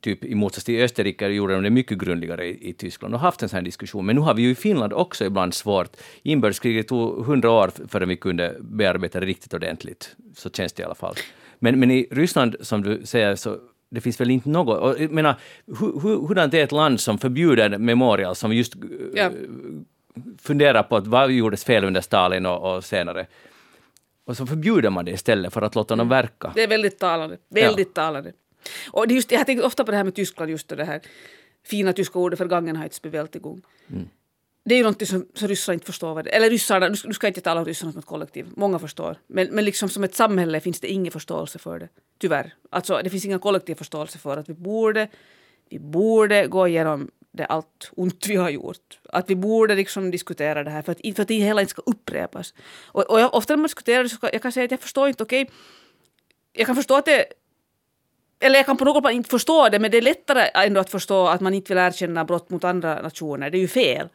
typ i motsats till Österrike, gjorde de det mycket grundligare i, i Tyskland och haft en sån här diskussion. Men nu har vi ju i Finland också ibland svårt. Inbördeskriget tog hundra år förrän vi kunde bearbeta det riktigt ordentligt. Så känns det i alla fall. Men, men i Ryssland, som du säger, så det finns väl inte något... Och, jag menar, hur, hur, hurdant är ett land som förbjuder Memorial, som just ja. funderar på att vad gjordes fel under Stalin och, och senare. Och så förbjuder man det istället för att låta mm. dem verka.
Det är väldigt talande. Väldigt ja. talande. Och det just, jag tänkt ofta på det här med Tyskland, just det här fina tyska ordet för Gangenheitsbewältigung. Mm. Det är ju någonting som, som ryssarna inte förstår. Vad det, eller ryssarna, nu ska jag inte tala om ryssarna som ett kollektiv, många förstår. Men, men liksom som ett samhälle finns det ingen förståelse för det. Tyvärr. Alltså det finns ingen kollektiv förståelse för att vi borde, vi borde gå igenom det allt ont vi har gjort. Att vi borde liksom diskutera det här för att, för att det hela inte ska upprepas. Och, och jag, ofta när man diskuterar det så kan jag kan säga att jag förstår inte, okej, okay, jag kan förstå att det eller jag kan på något plan inte förstå det, men det är lättare ändå att förstå att man inte vill erkänna brott mot andra nationer. Det är ju fel.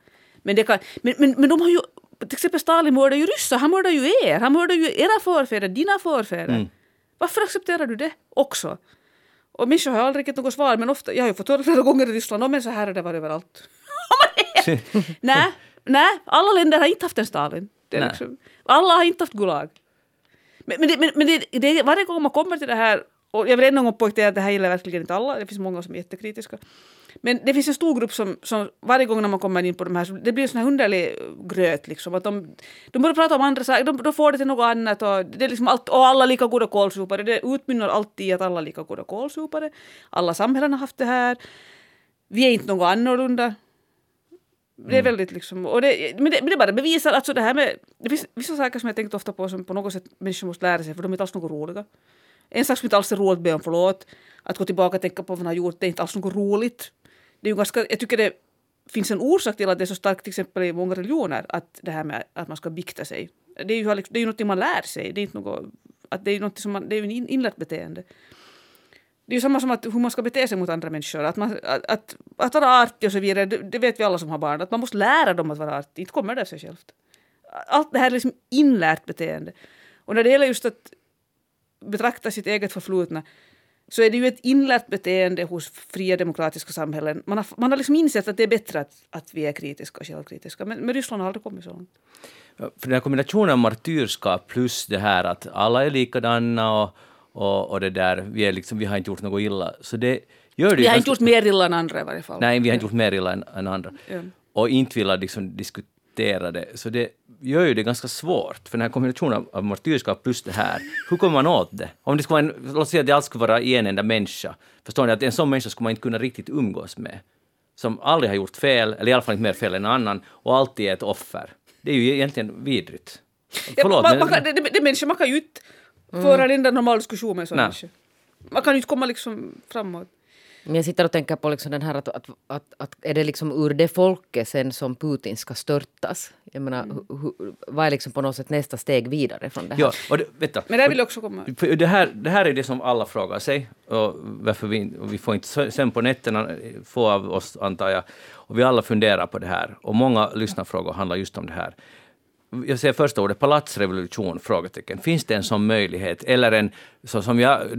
Men, det kan, men, men, men de har ju, till exempel Stalin mördade ju ryssar, han mördade ju er, han mördade ju era förfäder, dina förfäder. Mm. Varför accepterar du det också? Och människor har aldrig riktigt något svar, men ofta, jag har ju fått höra flera gånger i Ryssland, men så här har det varit överallt. nej, nej, alla länder har inte haft en Stalin. Liksom, alla har inte haft Gulag. Men, men, det, men, men det, det, varje gång man kommer till det här, och jag vill ännu en gång poängtera att det här gäller verkligen inte alla, det finns många som är jättekritiska. Men det finns en stor grupp som, som varje gång när man kommer in på de här, det blir en sån här underlig gröt liksom. Att de, de börjar prata om andra saker, de, de får det till något annat och det är liksom allt, och alla lika goda kålsupare. Det utmynnar alltid i att alla är lika goda kålsupare. Alla samhällen har haft det här. Vi är inte något annorlunda. Det är mm. väldigt liksom, och det, men, det, men det bara bevisar, alltså det här med, det finns vissa saker som jag tänkt ofta på som på något sätt människor måste lära sig för de är inte alls något roliga. En sak som inte alls är roligt be om förlåt. Att gå tillbaka och tänka på vad man har gjort, det är inte alls något roligt det är ju ganska, jag tycker det finns en orsak till att det är så starkt till exempel i många religioner att det här med att man ska bikta sig. Det är ju, liksom- det är ju något man lär sig. Det är, inte något, att det är något som man, det är ju inlärt beteende. Det är ju samma som att hur man ska bete sig mot andra människor. Att, man, att, att, att vara artig och så vidare, det, det, vet vi alla som har barn. Att man måste lära dem att vara artig. Inte kommer det av sig självt. Allt det här är liksom inlärt beteende. Och när det gäller just att betrakta sitt eget förflutna så är det ju ett inlärt beteende hos fria demokratiska samhällen. Man har, man har liksom insett att det är bättre att, att vi är kritiska och självkritiska. Men, men Ryssland har aldrig kommit så långt.
För den här kombinationen av martyrskap plus det här att alla är likadana och, och, och det där, vi, är liksom, vi har inte gjort något illa. Så det gör det
vi har inte gjort mer illa än andra i varje fall.
Nej, vi har inte gjort mer illa än, än andra. Ja. Och inte vilja liksom diskutera det. Så det gör ju det ganska svårt, för den här kombinationen av martyrskap plus det här, hur kommer man åt det? Om det skulle vara en, låt säga att det allt skulle vara en enda människa, förstår ni att en sån människa skulle man inte kunna riktigt umgås med, som aldrig har gjort fel, eller i alla fall inte mer fel än annan, och alltid är ett offer. Det är ju egentligen vidrigt.
Förlåt, ja, man, man kan, det, det, människa, man kan ju inte föra en enda normal diskussion med en sån människa. Man kan ju inte komma liksom framåt.
Men jag sitter och tänker på liksom den här att, att, att, att är det liksom ur det folket sen som Putin ska störtas? Jag menar,
Mm.
hu, hu, vad är liksom på något sätt nästa steg vidare från det här?
Ja, och det, vänta.
Men där vill jag också komma.
Det, här, det här är det som alla frågar sig. Och varför vi, och vi får inte sen på nätterna, få av oss antar jag. Och vi alla funderar på det här. Och många lyssnarfrågor handlar just om det här. Jag säger första ordet, palatsrevolution? Frågetecken. Finns det en sån möjlighet? Eller en, så som jag eh,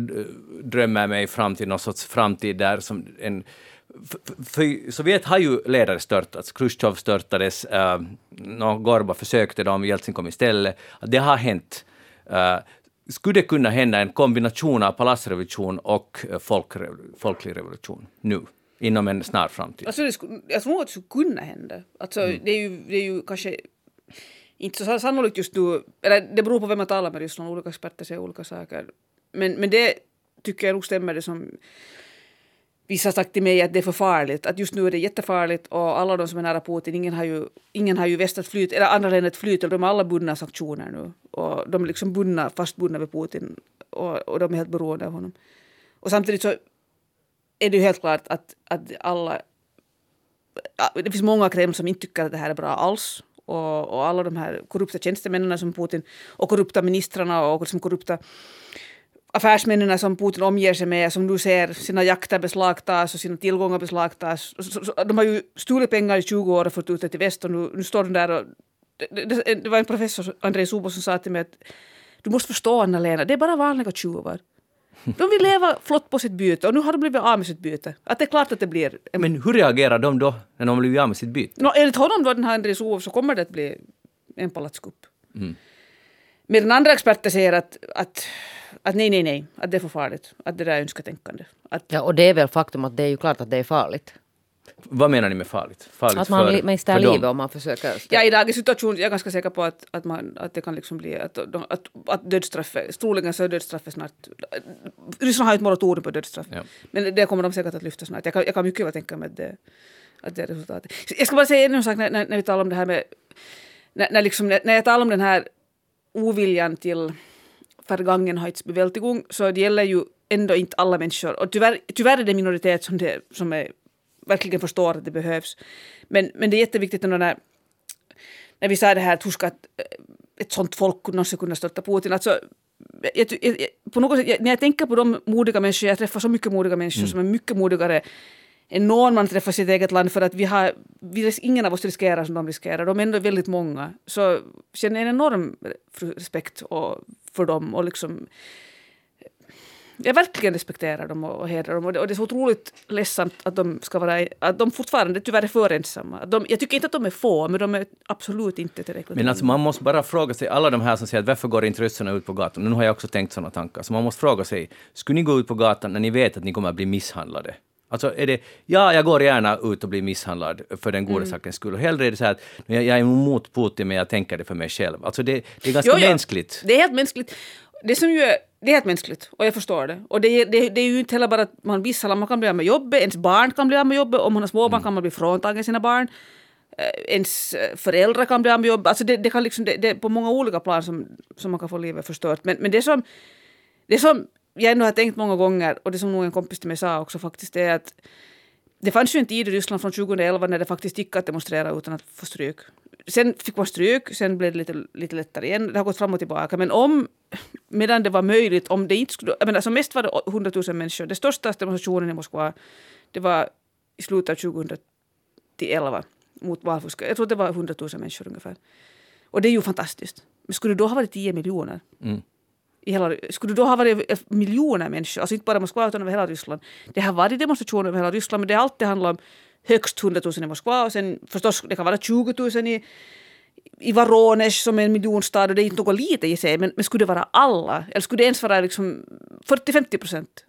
drömmer mig fram till, någon sorts framtid där som en för, för Sovjet har ju ledare störtats. Khrushchev störtades, uh, Gorba försökte dem, Jeltsin kom istället. Det har hänt. Eh, skulle det kunna hända en kombination av palatsrevolution och eh, folkrev- folklig revolution nu, inom en snar framtid?
Alltså det skulle, jag tror att det skulle kunna hända. Alltså det, är ju, det är ju kanske inte så sannolikt just nu, eller det beror på vem man talar med just nu. olika experter säger olika saker. Men, men det tycker jag nog stämmer det som vissa har sagt till mig att det är för farligt, att just nu är det jättefarligt och alla de som är nära Putin, ingen har ju, ingen har ju väst att flyt, eller andra länder att flyt, de är alla bundna av sanktioner nu. Och de är liksom bundna, fastbundna vid Putin och, och de är helt beroende av honom. Och samtidigt så är det ju helt klart att, att alla det finns många i Kreml som inte tycker att det här är bra alls. Och, och alla de här korrupta tjänstemännen som Putin och korrupta ministrarna och liksom korrupta affärsmännen som Putin omger sig med som nu ser sina jakter beslagtas och sina tillgångar beslagtas. De har ju stulit pengar i 20 år och fått ut det till väst och nu, nu står de där och det, det, det var en professor, Andrei Subo, som sa till mig att du måste förstå Anna-Lena, det är bara vanliga tjuvar. De vill leva flott på sitt byte och nu har de blivit av med sitt byte. Att det är klart att det blir en
Men hur reagerar de då, när de blivit av med sitt byte?
No, enligt honom då, den här Andrei Suov, så kommer det att bli en palatskupp. Medan andra experter säger att, att, att nej, nej, nej, att det är för farligt. Att det där är önsketänkande. Att,
Ja, och det är väl faktum att det är ju klart att det är farligt.
Vad menar ni med farligt? farligt
Att man
för-
mister livet om man försöker...
ja, i dagens situation jag är ganska säker på att, att, man, att det kan liksom bli att, att, att dödsstraffet, troligen så är dödsstraffet snart... Ryssland har ju ett moratorium på dödsstraff.
Ja.
Men det kommer de säkert att lyfta snart. Jag kan, jag kan mycket väl tänka mig att det, att det är resultatet. Jag ska bara säga en sak när, när, när vi talar om det här med... När, när, liksom, när, när jag talar om den här oviljan till Vergangenheitsbewältigung så det gäller ju ändå inte alla människor. Och tyvärr, tyvärr är det minoritet som, det, som är, verkligen förstår att det behövs. Men, men det är jätteviktigt när, när vi sa det här att hur ska ett, ett sånt folk någonsin kunna störta Putin. Alltså, jag, jag, jag- på något sätt, när jag tänker på de modiga människor, jag träffar så mycket modiga människor som är mycket modigare än någon man träffar i sitt eget land för att vi har, vi, ingen av oss riskerar som de riskerar. De är ändå väldigt många. Så känner jag en enorm respekt och, för dem och liksom jag verkligen respekterar dem och, och hedrar dem. Och det, och det är så otroligt ledsamt att de ska vara, att de fortfarande tyvärr är för ensamma. De, jag tycker inte att de är få, men de är absolut inte tillräckligt
Men alltså man måste bara fråga sig, alla de här som säger att varför går inte ryssarna ut på gatan? Nu har jag också tänkt sådana tankar. Så man måste fråga sig, skulle ni gå ut på gatan när ni vet att ni kommer att bli misshandlade? Alltså är det, ja, jag går gärna ut och blir misshandlad för den goda sakens skull. Och hellre är det så här att jag, är emot Putin men jag tänker det för mig själv. Alltså det, det är ganska
Jo,
mänskligt.
Det är helt mänskligt. Det som ju är, det är helt mänskligt och jag förstår det. Och det, det, det är ju inte heller bara att man misshandlar, man kan bli av med jobbet, ens barn kan bli av med jobbet, om man har småbarn kan man bli fråntagen sina barn. Eh, ens eh, föräldrar kan bli av med jobbet. Alltså det, det kan liksom, det, det är på många olika plan som, som man kan få livet förstört. Men, men det som, det som jag ändå har tänkt många gånger och det som nog en kompis till mig sa också faktiskt är att det fanns ju en tid i Ryssland från 2011 när det faktiskt gick att demonstrera utan att få stryk. Sen fick man stryk, sen blev det lite, lite lättare igen. Det har gått fram och tillbaka. Men om, medan det var möjligt, om det inte skulle... Jag menar, som mest var det 100 000 människor. Den största demonstrationen i Moskva, det var i slutet av 2011 mot valfusk. Jag tror det var 100 000 människor ungefär. Och det är ju fantastiskt. Men skulle det då ha varit 10 miljoner?
Mm.
I hela, skulle det då ha varit eh, miljoner människor, alltså inte bara i Moskva utan över hela Ryssland. Det har varit demonstrationer över hela Ryssland men det har alltid handlat om högst 100 000 i Moskva och sen förstås det kan vara 20 000 i, i Varones som är en miljonstad och det är inte något lite i sig men, men skulle det vara alla eller skulle det ens vara liksom 40-50 procent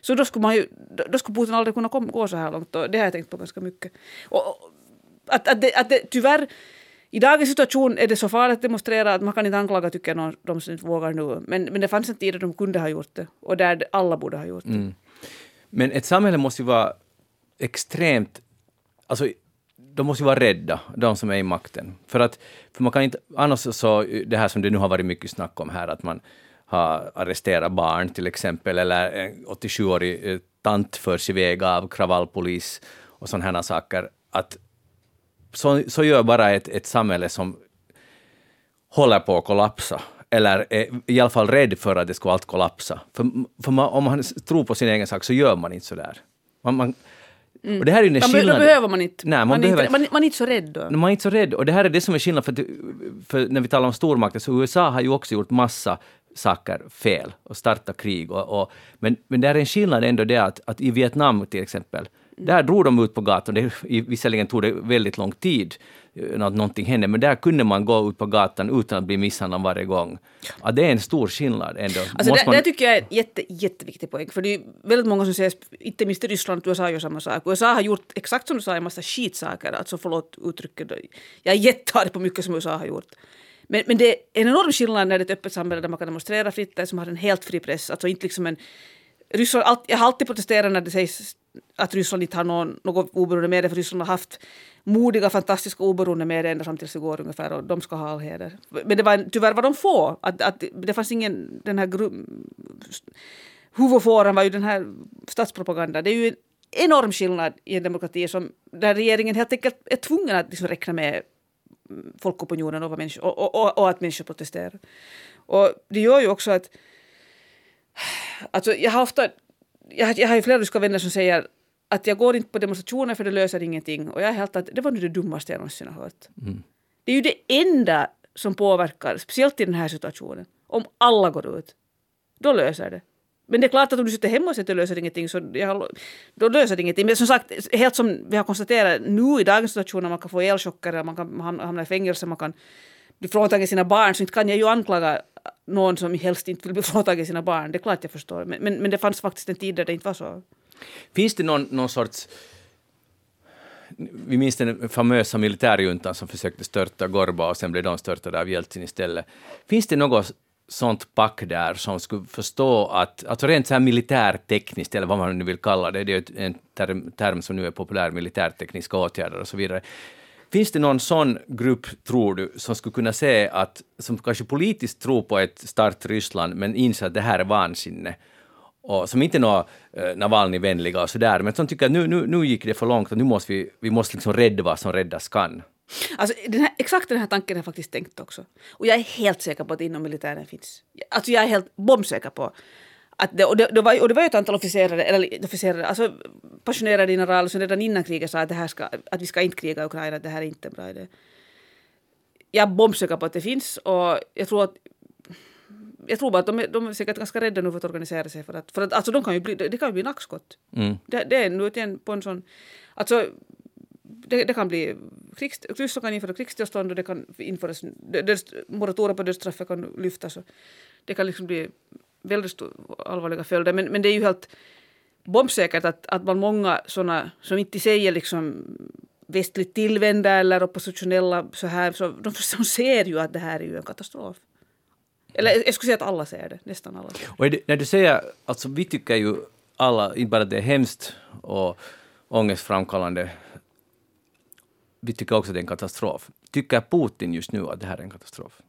så då skulle, man ju, då- skulle Putin aldrig kunna kom, gå så här långt och det har jag tänkt på ganska mycket. Och, och, att, att, det, att det, tyvärr i dagens situation är det så farligt att demonstrera att man kan inte anklaga tycker jag någon, de som inte vågar nu. Men, men det fanns en tid då de kunde ha gjort det och där alla borde ha gjort det. Mm.
Men ett samhälle måste ju vara extremt... Alltså, de måste ju vara rädda, de som är i makten. För att för man kan inte... Annars så, det här som det nu har varit mycket snack om här, att man, har arresterat barn till exempel, eller en 87-årig eh, tant förs iväg av kravallpolis och sådana här saker. Att så, så gör bara ett, ett samhälle som håller på att kollapsa eller är i alla fall rädd för att det ska allt kollapsa. För, för man, om man tror på sin egen sak så gör man inte så där. Man, man,
Mm.
Och det här är ju skillnaden.
då behöver man inte.
Nej, man,
man,
behöver
inte man, man är inte så rädd då.
Man är inte så rädd. Och det här är det som är skillnaden, för, att, för när vi talar om stormakter, så USA har ju också gjort massa saker fel och startat krig. Och, och, men, men det är en skillnad ändå det att, att i Vietnam till exempel, där drog de ut på gatan. Det, visserligen tog det väldigt lång tid eh, att någonting hände, men där kunde man gå ut på gatan utan att bli misshandlad varje gång. Ja, det är en stor skillnad ändå.
Alltså det,
man,
det tycker jag är en jätte, jätteviktig poäng. För det är väldigt många som säger, inte minst i Ryssland, USA gör samma sak. USA har gjort exakt som du sa en massa skitsaker. Alltså förlåt uttrycket. Jag är jättearg på mycket som USA har gjort. Men, men det är en enorm skillnad när det är ett öppet samhälle där man kan demonstrera fritt, där som har en helt fri press. Alltså inte liksom en... Ryssland, allt, jag har alltid protesterat när det sägs att Ryssland inte har någon, något oberoende med för Ryssland har haft modiga, fantastiska oberoende med ända fram tills igår ungefär och de ska ha all heder. Men det var, tyvärr var de få. Att, att det fanns ingen, den här gru, huvudfåran var ju den här statspropagandan. Det är ju en enorm skillnad i en demokrati som, där regeringen helt enkelt är tvungen att liksom räkna med folkopinionen och, människor, och, och, och, och att människor protesterar. Och det gör ju också att Alltså jag har ofta, jag, jag har ju flera ryska vänner som säger att jag går inte på demonstrationer för det löser ingenting. Och jag är helt att det var nu det dummaste jag någonsin har hört.
Mm.
Det är ju det enda som påverkar, speciellt i den här situationen. Om alla går ut, då löser det. Men det är klart att om du sitter hemma och säger att det löser ingenting, så jag, då löser det ingenting. Men som sagt, helt som vi har konstaterat nu i dagens situation, när man kan få elchocker, man kan hamna i fängelse, man kan blir fråntagen sina barn, så inte kan jag ju anklaga någon som helst inte vill bli fråntagen sina barn. Det är klart jag förstår. Men, men, men det fanns faktiskt en tid där det inte var så.
Finns det någon, någon sorts... Vi minns den famösa militärjuntan som försökte störta Gorba och sen blev de störtade av Jeltsin istället. Finns det något sånt pack där som skulle förstå att, alltså rent så här militärtekniskt, eller vad man nu vill kalla det, det är ju en term, term som nu är populär, militärtekniska åtgärder och så vidare. Finns det någon sån grupp, tror du, som skulle kunna se att, som kanske politiskt tror på ett starkt Ryssland, men inser att det här är vansinne, och som inte är några eh, Navalny-vänliga och sådär, men som tycker att nu, nu, nu gick det för långt och nu måste vi, vi måste liksom rädda vad som räddas kan.
Alltså, den här, exakt den här tanken har jag faktiskt tänkt också. Och jag är helt säker på att inom militären finns. Alltså jag är helt bombsäker på att det, och, det, det var, och det var ju ett antal officerare, eller officerare, alltså passionerade generaler som redan innan kriget sa att, det här ska, att vi ska inte kriga i Ukraina, att det här är inte en bra idé. Jag är bombsäker på att det finns och jag tror att jag tror bara att de de är säkert ganska rädda nu för att organisera sig. För att, för att alltså de kan ju bli, det kan ju bli nackskott.
Mm.
Det, det är nu igen på en sån... Alltså, det, det kan bli... Krigs, Ryssland kan införa krigstillstånd och det kan införas... Moratorium på dödsstraffet kan lyftas. Och det kan liksom bli väldigt allvarliga följder. Men, men det är ju helt bombsäkert att, att man många sådana som inte säger liksom västligt tillvända eller oppositionella så här, så de, de ser ju att det här är ju en katastrof. Eller jag skulle säga att alla ser det, nästan alla.
Och det, när du säger, alltså vi tycker ju alla, inte bara att det är hemskt och ångestframkallande, vi tycker också att det är en katastrof. Tycker Putin just nu att det här är en katastrof?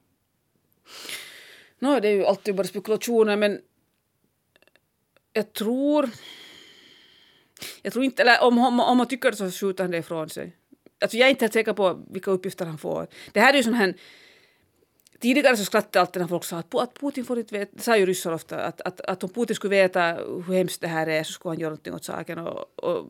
No, det är ju alltid bara spekulationer, men jag tror... Jag tror inte, eller om, om, om man tycker det så skjuter han det ifrån sig. Alltså jag är inte helt säker på vilka uppgifter han får. Det här är ju sån här... Tidigare så skrattade alltid när folk sa att, att Putin får inte veta, det sa ju ryssar ofta, att, att, att om Putin skulle veta hur hemskt det här är så skulle han göra någonting åt saken. Och, och,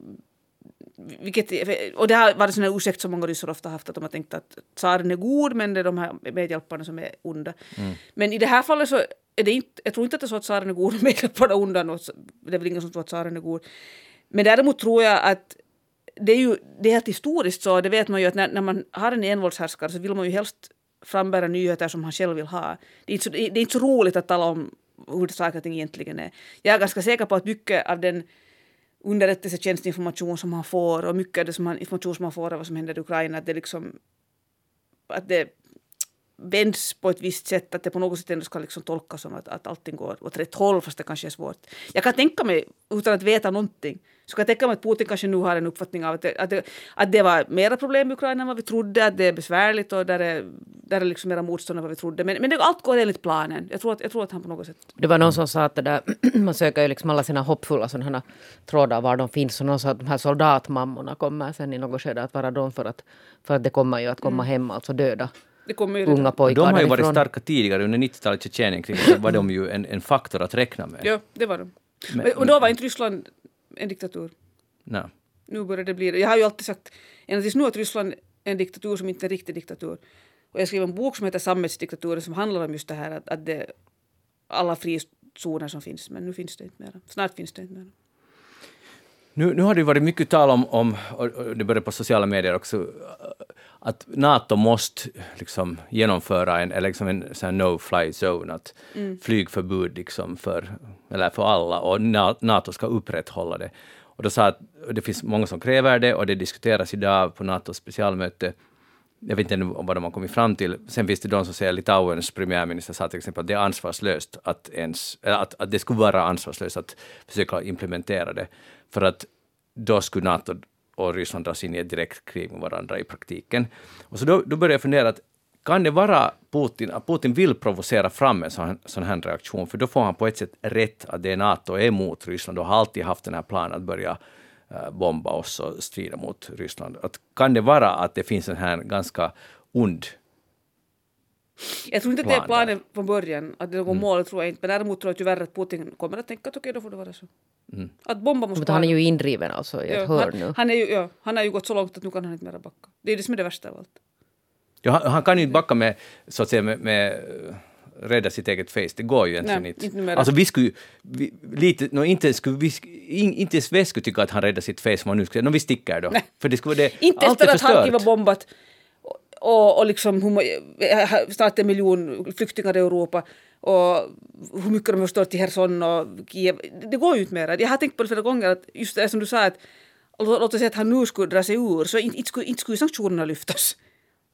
vilket, och det har varit en sån ursäkt som många ryssar ofta haft, att de har tänkt att tsaren är god men det är de här medhjälparna som är onda. Mm. Men i det här fallet så är det inte, jag tror inte att det är så att tsaren är god och medhjälparna onda, det är väl ingen som tror att tsaren är god. Men däremot tror jag att det är ju det är helt historiskt så, det vet man ju att när, när man har en envåldshärskare så vill man ju helst frambära nyheter som han själv vill ha. Det är inte så, det är inte så roligt att tala om hur saker och ting egentligen är. Jag är ganska säker på att mycket av den underrättelsetjänstinformation som han får och mycket av det som han, information som han får av vad som händer i Ukraina, att det liksom att det vänds på ett visst sätt, att det på något sätt ändå ska liksom tolkas som att, att allting går åt rätt håll, fast det kanske är svårt. Jag kan tänka mig, utan att veta någonting, så kan jag tänka mig att Putin kanske nu har en uppfattning av att det, att det, att det var mera problem i Ukraina än vad vi trodde, att det är besvärligt och där är där är liksom mera motstånd än vad vi trodde. Men, men det, allt går enligt planen. Jag tror, att, jag tror att han på något sätt...
Det var någon som sa att det där, man söker ju liksom alla sina hoppfulla sådana trådar var de finns. Och någon sa att de här soldatmammorna kommer sen i något skede att vara de för att, för att det kommer ju att komma hem, alltså döda unga pojkar
De har ju varit
därifrån.
starka tidigare, under 90-talet Tjetjenien kring så var de ju en, en faktor att räkna med.
Ja, det var de.
Men,
och då var inte Ryssland en diktatur.
Nej.
Nu börjar det bli det. Jag har ju alltid sagt ända tills nu att Ryssland är en diktatur som inte är en riktig diktatur. Och jag skrev en bok som heter Samhällsdiktaturen som handlar om just det här att, att det, alla frizoner som finns. Men nu finns det inte mer. Snart finns det inte mer.
Nu, nu har det varit mycket tal om, om och det börjar på sociala medier också, att NATO måste liksom genomföra en, liksom en sån no-fly zone, att flygförbud liksom för, eller för alla, och Na- NATO ska upprätthålla det. Och då sa att det finns många som kräver det, och det diskuteras idag på NATOs specialmöte. Jag vet inte vad de har kommit fram till. Sen finns det de som säger, Litauens premiärminister sa till exempel att det är ansvarslöst att ens, att, att det skulle vara ansvarslöst att försöka implementera det, för att då skulle NATO och Ryssland dras in i ett direkt krig med varandra i praktiken. Och så då, då började jag fundera att kan det vara Putin, att Putin vill provocera fram en sån, sån här reaktion, för då får han på ett sätt rätt att det är NATO är emot Ryssland och har alltid haft den här planen att börja bomba oss och strida mot Ryssland. Att kan det vara att det finns en här ganska ond
Jag tror inte att det är planen från början. Att det är något mål tror jag inte. Men däremot tror jag tyvärr att Putin kommer att tänka att okej, då får det vara så. Att bomba
Men
Moskva.
han är ju indriven alltså i ett
ja,
hörn
han,
nu.
han, är ju, ja, han har ju gått så långt att nu kan han inte mera backa. Det är det som är det värsta av allt.
Ja, han, han kan ju inte backa med, så att säga, med, med eh, rädda sitt eget face. Det går ju egentligen
Nej,
inte.
inte
alltså vi skulle vi, lite, no, inte, skulle vi, in, inte ens vi skulle tycka att han räddade sitt face om han nu skulle, no, vi sticker då.
Nej.
För det skulle vara det,
Inte efter att Harkiv har
förstört.
bombat och, och, liksom må- snart en miljon flyktingar i Europa och hur mycket de har förstört i Herson och Kiev. Det går ju inte mera. Jag har tänkt på det flera gånger att just det som du sa att lå- låt oss säga att han nu skulle dra sig ur så inte, inte, skulle, inte skulle sanktionerna lyftas.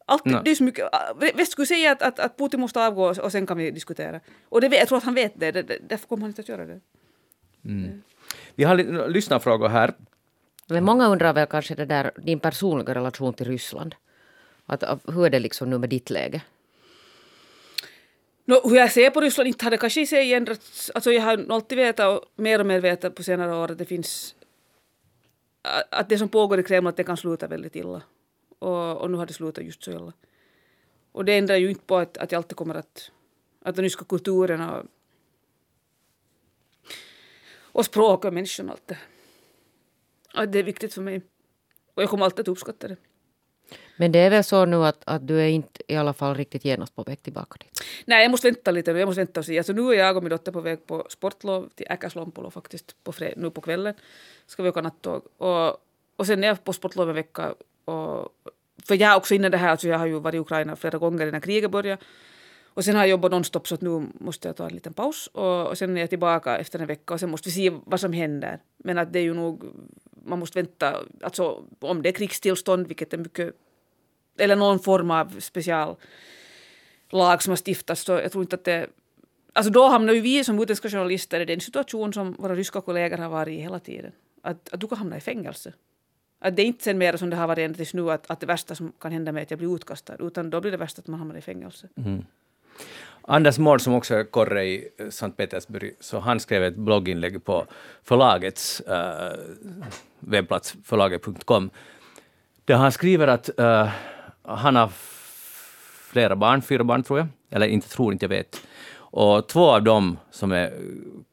Allt,
Nej.
det är så mycket, väst skulle säga att, att, att Putin måste avgå och sen kan vi diskutera. Och det, jag tror att han vet det, därför kommer han inte att göra det.
Vi har lyssnarfrågor här.
Men många undrar väl kanske det där, din personliga relation till Ryssland. Att, att, hur är det liksom nu med ditt läge?
No, hur jag ser på Ryssland inte har det kanske i sig ändrats. Alltså jag har alltid vetat och mer och mer vetat på senare år att det finns att det som pågår i Kreml att det kan sluta väldigt illa. Och, och nu har det slutat just så illa. Och det ändrar ju inte på att, att jag alltid kommer att att den ryska kulturen och, och språk och människan och allt det. Att det är viktigt för mig. Och jag kommer alltid att uppskatta det.
Men det är väl så nu att, att du är inte i alla fall riktigt genast på väg tillbaka dit.
Nej, jag måste vänta lite nu. Jag måste vänta och se. Alltså, nu är jag och min dotter på väg på sportlov till Äkäslompolo faktiskt på fred, nu på kvällen. Ska vi åka nattåg. Och, och sen är jag på sportlov en vecka. Och, för jag är också inne i det här, alltså jag har ju varit i Ukraina flera gånger innan kriget började. Och sen har jag jobbat nonstop så att nu måste jag ta en liten paus. Och, och sen är jag tillbaka efter en vecka och sen måste vi se vad som händer. Men att det är ju nog, man måste vänta, alltså om det är krigstillstånd, vilket är mycket, eller någon form av special lag som har stiftats så jag tror inte att det... Alltså då hamnar ju vi som utländska journalister i den situation som våra ryska kollegor har varit i hela tiden. Att, att du kan hamna i fängelse. Att det är inte sen mer som det har varit ända tills nu att, att det värsta som kan hända mig är att jag blir utkastad. Utan då blir det värsta att man hamnar i fängelse. Mm.
Anders Mård som också är korre i Sankt Petersburg, så han skrev ett blogginlägg på förlagets uh, webbplats, förlaget.com, där han skriver att eh, han har flera barn, fyra barn tror jag, eller inte tror, inte jag vet. Och två av dem som är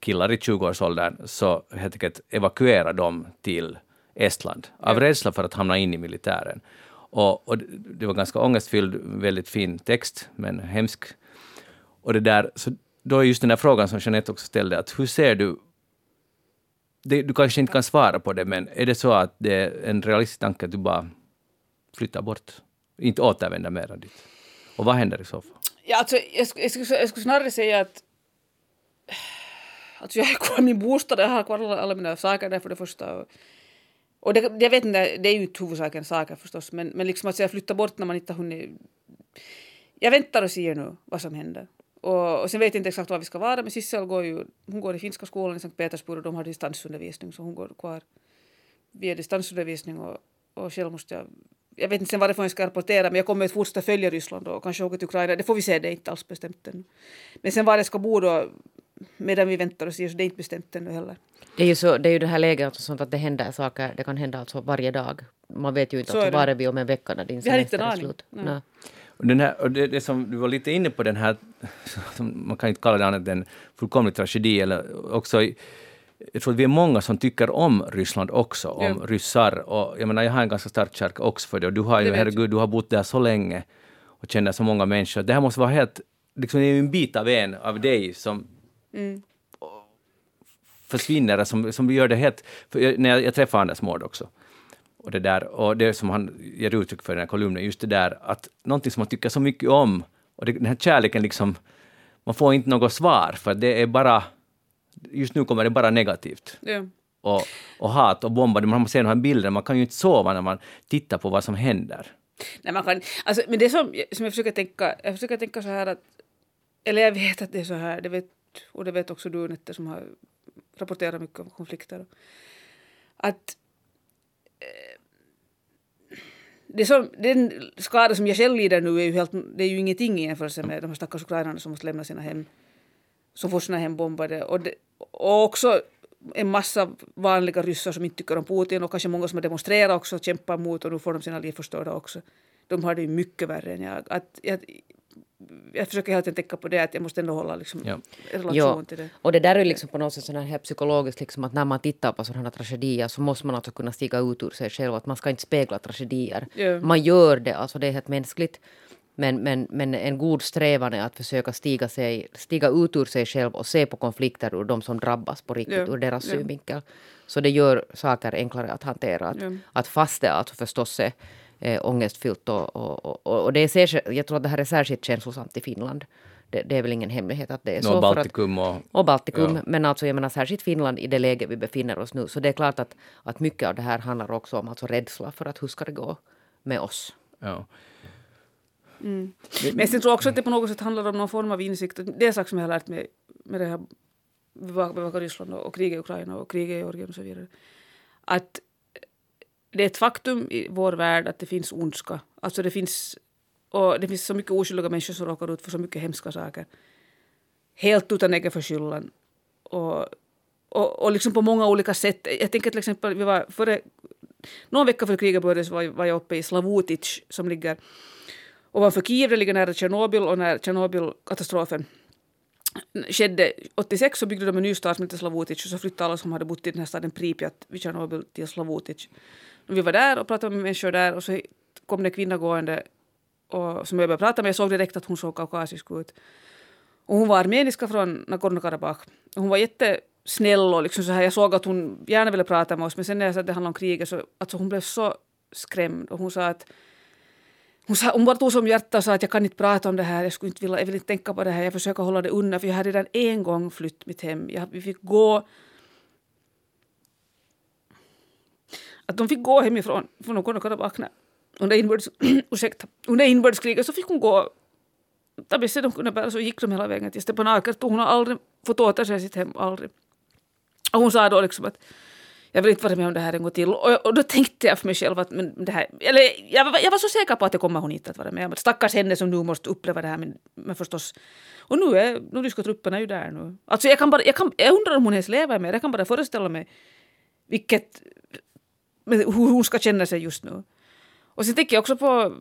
killar i 20-årsåldern, så helt enkelt evakuerar de till Estland av rädsla för att hamna in i militären. Och, och det- var ganska ångestfylld, väldigt fin text, men hemsk. Och det där, så då är just den där frågan som Jeanette också ställde, att hur ser du det, du kanske inte kan svara på det, men är det så att det är en realistisk tanke att du bara flyttar bort, inte återvänder mera dit? Och vad händer i så fall?
Ja, alltså, jag, jag, skulle, jag skulle snarare säga att alltså jag har kvar min bostad, jag har kvar alla, alla mina saker där för det första. Och, och det, jag vet inte, det är ju inte huvudsaken saker förstås, men, men liksom att säga flytta bort när man inte har hunnit... Jag väntar och ser nu vad som händer. Och, och sen vet jag inte exakt var vi ska vara, men Sissel går ju, hon går i finska skolan i Sankt Petersburg och de har distansundervisning, så hon går kvar via distansundervisning och, och själv måste jag jag vet inte sen varifrån jag ska rapportera, men jag kommer att fortsätta följa Ryssland och kanske åka till Ukraina. Det får vi se, det är inte alls bestämt än. Men sen var jag ska bo då medan vi väntar och ser, så det är inte bestämt ännu heller.
Det är ju, så, det, är ju det här läget alltså sånt att det händer saker, det kan hända alltså varje dag. Man vet ju inte
Så
alltså, var är vi om en vecka när din semester är slut.
Nej.
Nej.
Och, den här, och det, det som du var lite inne på, den här, som man kan inte kalla det annat än fullkomlig tragedi, eller också, jag tror att vi är många som tycker om Ryssland också, om
Ja.
ryssar. Och jag menar, jag har en ganska stark kärlek också för det, och du har ju,
Det
herregud, du har bott där så länge och känner så många människor. Det här måste vara helt, liksom det är ju en bit av en, av dig, som
Mm.
försvinner, som, som gör det helt... När jag, jag träffade Anders Mård också, och det där, och det som han ger uttryck för i den här kolumnen, just det där att någonting som man tycker så mycket om, och det, den här kärleken liksom, man får inte något svar, för det är bara, just nu kommer det bara negativt.
Ja.
Och, och hat och bomber, man ser de här bilderna, man kan ju inte sova när man tittar på vad som händer.
Nej, man kan, alltså, men det som, som jag försöker tänka, jag försöker tänka så här att, eller jag vet att det är så här, det vet, och det vet också du Nette som har rapporterat mycket om konflikter. Att eh, det som, den skada som jag själv lider nu är ju, helt, det är ju ingenting i jämförelse med de här stackars ukrainarna som måste lämna sina hem, som får sina hem bombade. Och, det, och också en massa vanliga ryssar som inte tycker om Putin och kanske många som har demonstrerat också och kämpar mot och nu får de sina liv förstörda också. De har det ju mycket värre än jag. Att, jag, jag försöker hela tiden tänka på det att jag måste ändå hålla liksom,
Ja.
relation till det.
och det där är liksom på något sätt sån här psykologiskt liksom att när man tittar på sådana här tragedier så måste man alltså kunna stiga ut ur sig själv. Att man ska inte spegla tragedier.
Ja.
Man gör det, alltså det är helt mänskligt. Men, men, men en god strävan är att försöka stiga, sig, stiga ut ur sig själv och se på konflikter ur de som drabbas på riktigt,
Ja,
ur deras
ja.
synvinkel. Så det gör saker enklare att hantera. Att,
Ja.
att fast det alltså förstås är eh, ångestfyllt och, och, och, och det är särskilt, jag tror att det här är särskilt känslosamt i Finland. Det, det är väl ingen hemlighet att det är så. För att-
Baltikum och...
och Baltikum,
Ja.
men alltså jag menar särskilt Finland i det läge vi befinner oss nu. Så det är klart att, att mycket av det här handlar också om alltså rädsla för att hur ska det gå med oss.
Ja.
Men jag tror också att det på något sätt handlar om någon form av insikt. Det är en sak som jag har lärt mig med det här bevaka Ryssland och, och kriget i Ukraina och kriget i Georgien och så vidare. Att det är ett faktum i vår värld att det finns ondska. Alltså det finns, och det finns så mycket oskyldiga människor som råkar ut för så mycket hemska saker. Helt utan egen förskyllan. Och, och, och liksom på många olika sätt. Jag tänker till exempel, vi var före, någon vecka före kriget började så var, var jag uppe i Slavutic som ligger ovanför Kiev, det ligger nära Tjernobyl och när Tjernobylkatastrofen skedde 86 så byggde de en ny stad som hette Slavutic och så flyttade alla som hade bott i den här staden Pripyat vid Tjernobyl till Slavutic. Vi var där och pratade med människor där och så kom det en kvinna gående och, som jag började prata med. Jag såg direkt att hon såg kaukasisk ut. Och hon var armeniska från Nagorno-Karabach. Hon var jättesnäll och liksom så här, jag såg att hon gärna ville prata med oss men sen när jag sa att det handlade om kriget så alltså hon blev så skrämd och hon sa att hon, sa, hon bara tog som hjärta och sa att jag kan inte prata om det här, jag, skulle inte vilja, jag vill inte tänka på det här, jag försöker hålla det undan för jag hade redan en gång flytt mitt hem. Jag, vi fick gå att de fick gå hemifrån för de kunde kunna vakna. under, inbördes, ursäkta, under inbördeskriget så fick hon gå det bästa de kunde bära så gick de hela vägen till Stepanakert och hon har aldrig fått åter sig sitt hem, aldrig. Och hon sa då liksom att jag vill inte vara med om det här en gång till. Och, och då tänkte jag för mig själv att men det här, eller jag, jag var så säker på att det kommer hon inte att vara med om. Stackars henne som nu måste uppleva det här men, men förstås. Och nu är nu ryska trupperna ju där nu. Alltså jag kan bara, jag, kan, jag undrar om hon ens lever med Jag kan bara föreställa mig vilket, men hur hon ska känna sig just nu. Och sen tänker jag också på,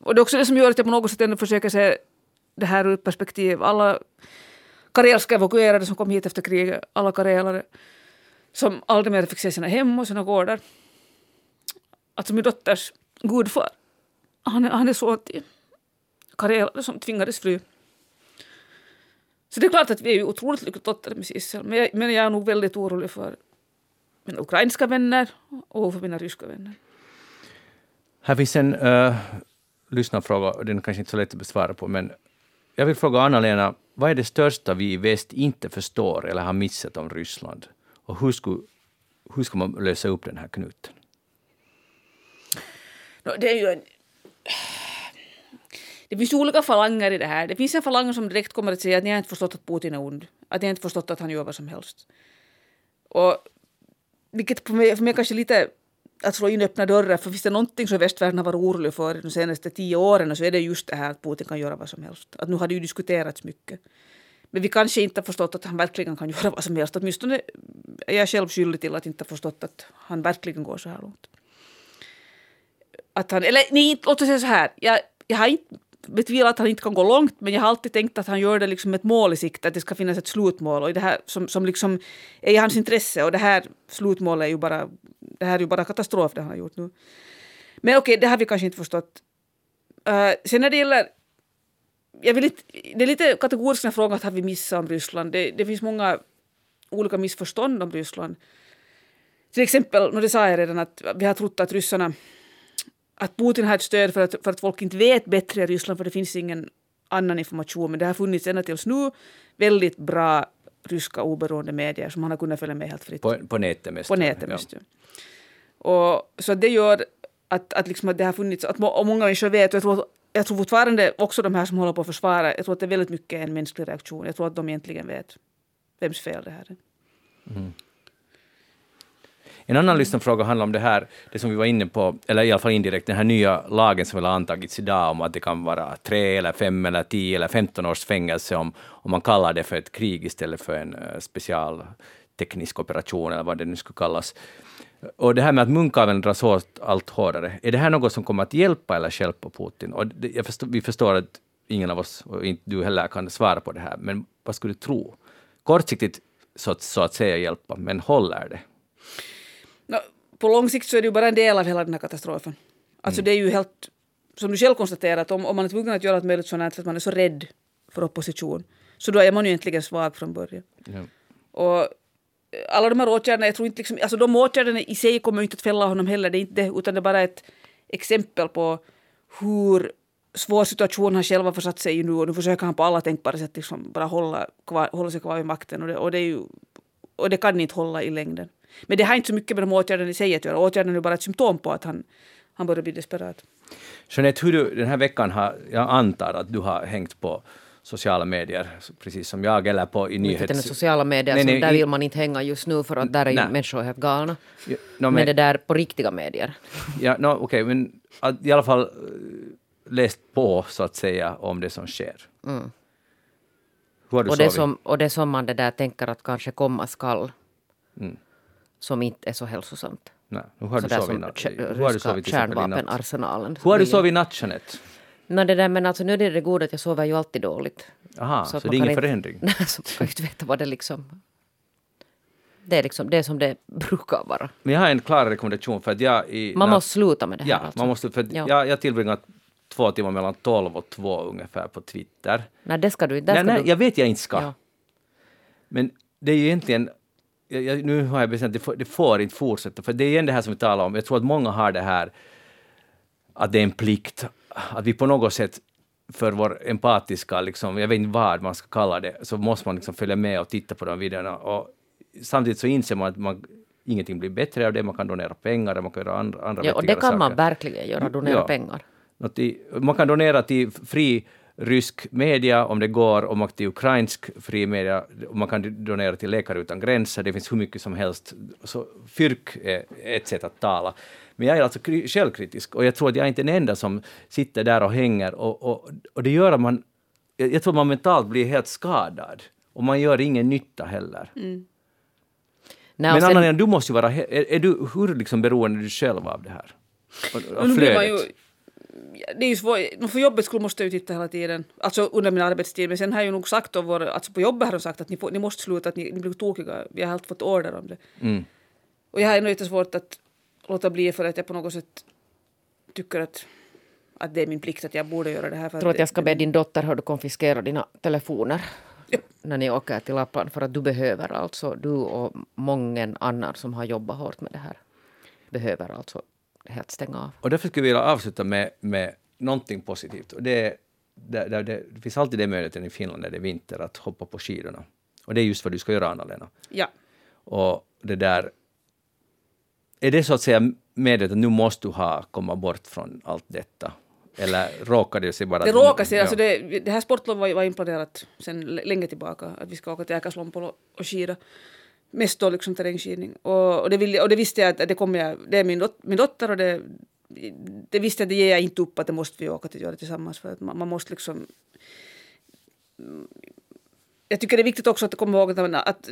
och det är också det som gör att jag på något sätt ändå försöker se det här ur ett perspektiv. Alla karelska evakuerade som kom hit efter kriget, alla karelare som aldrig mer fick se sina hem och sina gårdar. Alltså min dotters gudfar, han är, han är son till karelare som tvingades fly. Så det är klart att vi är otroligt lyckligt lottade med Sissel, men jag, men jag är nog väldigt orolig för mina ukrainska vänner och för mina ryska vänner.
Här finns en uh, lyssnarfråga, och den är kanske inte så lätt att besvara på, men jag vill fråga Anna-Lena, vad är det största vi i väst inte förstår eller har missat om Ryssland? Och hur ska, hur ska man lösa upp den här knuten?
Det är ju en... Det finns olika falanger i det här. Det finns en falang som direkt kommer att säga att ni har inte förstått att Putin är ond. Att ni har inte förstått att han gör vad som helst. Och vilket för mig, för mig kanske lite att slå in öppna dörrar. För finns det någonting som västvärlden har varit orolig för de senaste tio åren så är det just det här att Putin kan göra vad som helst. Att nu har det ju diskuterats mycket. Men vi kanske inte har förstått att han verkligen kan göra vad som helst. Åtminstone är jag själv skyldig till att inte ha förstått att han verkligen går så här långt. Att han, eller nej, låt oss säga så här. Jag, jag har inte betvivlat att han inte kan gå långt men jag har alltid tänkt att han gör det liksom ett mål i sikte, att det ska finnas ett slutmål och det här som, som liksom är i hans intresse och det här slutmålet är ju bara, det här är ju bara katastrof det han har gjort nu. Men okej, okay, det har vi kanske inte förstått. Uh, sen när det gäller jag vill inte, det är lite kategoriska frågor att har vi missat om Ryssland. Det, det finns många olika missförstånd om Ryssland. Till exempel, det sa jag redan att vi har trott att ryssarna att Putin har ett stöd för att, för att folk inte vet bättre i Ryssland för det finns ingen annan information. Men det har funnits ända tills nu väldigt bra ryska oberoende medier som man har kunnat följa med helt fritt.
På, på nätet mest.
På nätet mest, ja. Och, så det gör att, att, liksom att det har funnits, att må, många människor vet, och jag tror, jag tror fortfarande också de här som håller på att försvara, jag tror att det är väldigt mycket en mänsklig reaktion. Jag tror att de egentligen vet vems fel det här är. Mm.
En annan lyssnarfråga handlar om det här, det som vi var inne på, eller i alla fall indirekt, den här nya lagen som väl har antagits idag om att det kan vara tre eller fem eller tio eller femton års fängelse om, om man kallar det för ett krig istället för en eh, specialteknisk operation eller vad det nu skulle kallas. Och det här med att munkaveln dras åt allt hårdare, är det här något som kommer att hjälpa eller stjälpa Putin? Och det, förstår, vi förstår att ingen av oss, och inte du heller, kan svara på det här, men vad skulle du tro? Kortsiktigt så, så att säga hjälpa, men håller det?
På lång sikt så är det ju bara en del av hela den här katastrofen. Alltså mm. det är ju helt, som du själv konstaterat, om, om man är tvungen att göra något möjligt sånt för att man är så rädd för opposition, så då är man ju egentligen svag från början. Ja. Och alla de här åtgärderna, jag tror inte liksom, alltså de åtgärderna i sig kommer inte att fälla honom heller, det är inte det, utan det är bara ett exempel på hur svår situation han själv har försatt sig i nu och nu försöker han på alla tänkbara sätt liksom bara hålla, kvar, hålla sig kvar vid makten och det, och det, ju, och det kan inte hålla i längden. Men det har inte så mycket med de åtgärderna i sig att göra. Åtgärderna är bara ett symptom på att han, han börjar bli desperat.
Jeanette, hur du den här veckan har, jag antar att du har hängt på sociala medier, precis som jag, eller på i nyhets...
Inte sociala medier, nej, nej, där vill man inte hänga just nu för att där är ju människor helt galna. Ja, no, men, men det där på riktiga medier.
Ja, no, okej, okay, men att, i alla fall eh, läst på så att säga om det som sker. Mm.
Hur har du och, det som, och det som man det där tänker att kanske komma skall. Mm som inte är så hälsosamt.
Nej, hur har du sovit natt?
Hur har du sovit kärnvapenarsenalen.
Hur har du sovit natt, Jeanette?
No, det där, men alltså, nu är det det goda att jag sover ju alltid dåligt.
Aha, så, så det är ingen förändring?
Nej, så man kan ju inte veta vad det liksom... Det är liksom det som det brukar vara.
Men jag har en klar rekommendation för att jag... I,
man måste sluta med det här
Ja,
alltså.
man måste, för ja. jag, jag tillbringar två timmar mellan tolv och två ungefär på Twitter.
Nej, det ska du inte.
Nej, nej, jag vet jag inte ska. Ja. Men det är ju egentligen jag, nu har jag bestämt att det får, det får inte fortsätta, för det är igen det här som vi talar om. Jag tror att många har det här att det är en plikt, att vi på något sätt för vår empatiska, liksom, jag vet inte vad man ska kalla det, så måste man liksom följa med och titta på de videorna. Och samtidigt så inser man att man, ingenting blir bättre av det, man kan donera pengar, man kan göra andra, andra
Ja, och det kan saker. man verkligen göra, donera ja. pengar.
Man kan donera till fri rysk media om det går, och man till ukrainsk fri media, och man kan donera till Läkare utan gränser, det finns hur mycket som helst. Så fyrk är ett sätt att tala. Men jag är alltså självkritisk och jag tror att jag är inte den enda som sitter där och hänger och, och, och det gör att man, jag tror att man mentalt blir helt skadad och man gör ingen nytta heller. Mm. Nej, Men sen, Anna, du måste ju vara, är, är du, hur liksom beroende är du själv av det här?
Av flödet? Det är ju svårt, för jobbets skull måste jag ju titta hela tiden, alltså under min arbetstid, men sen har jag ju nog sagt, vår, alltså på jobbet har de sagt att ni, får, ni måste sluta, att ni, ni blir tokiga, vi har helt fått order om det. Mm. Och jag har ännu svårt att låta bli för att jag på något sätt tycker att, att det är min plikt att jag borde göra det här.
För jag tror att jag ska be din dotter hör du konfiskera dina telefoner ja. när ni åker till Lappland för att du behöver alltså, du och många andra som har jobbat hårt med det här behöver alltså helt stänga av.
Och därför skulle jag vilja avsluta med, med någonting positivt. Och det, det, det, det finns alltid den möjligheten i Finland när det är vinter att hoppa på skidorna. Och det är just vad du ska göra, Anna-Lena.
Ja.
Och det där... Är det så att säga medvetet att nu måste du ha komma bort från allt detta? Eller råkar det sig bara...
Det råkar sig. Ja. Alltså det, det här sportlovet var, var inplanerat sen länge tillbaka, att vi ska åka till Äkerslompolo och skida. Mest då liksom terrängskidning. Och, och, det vill, och det visste jag att det kommer jag, det är min, dot, min dotter och det, det visste jag, det ger jag inte upp att det måste vi åka till göra tillsammans för att man, man måste liksom jag tycker det är viktigt också att komma ihåg att, att,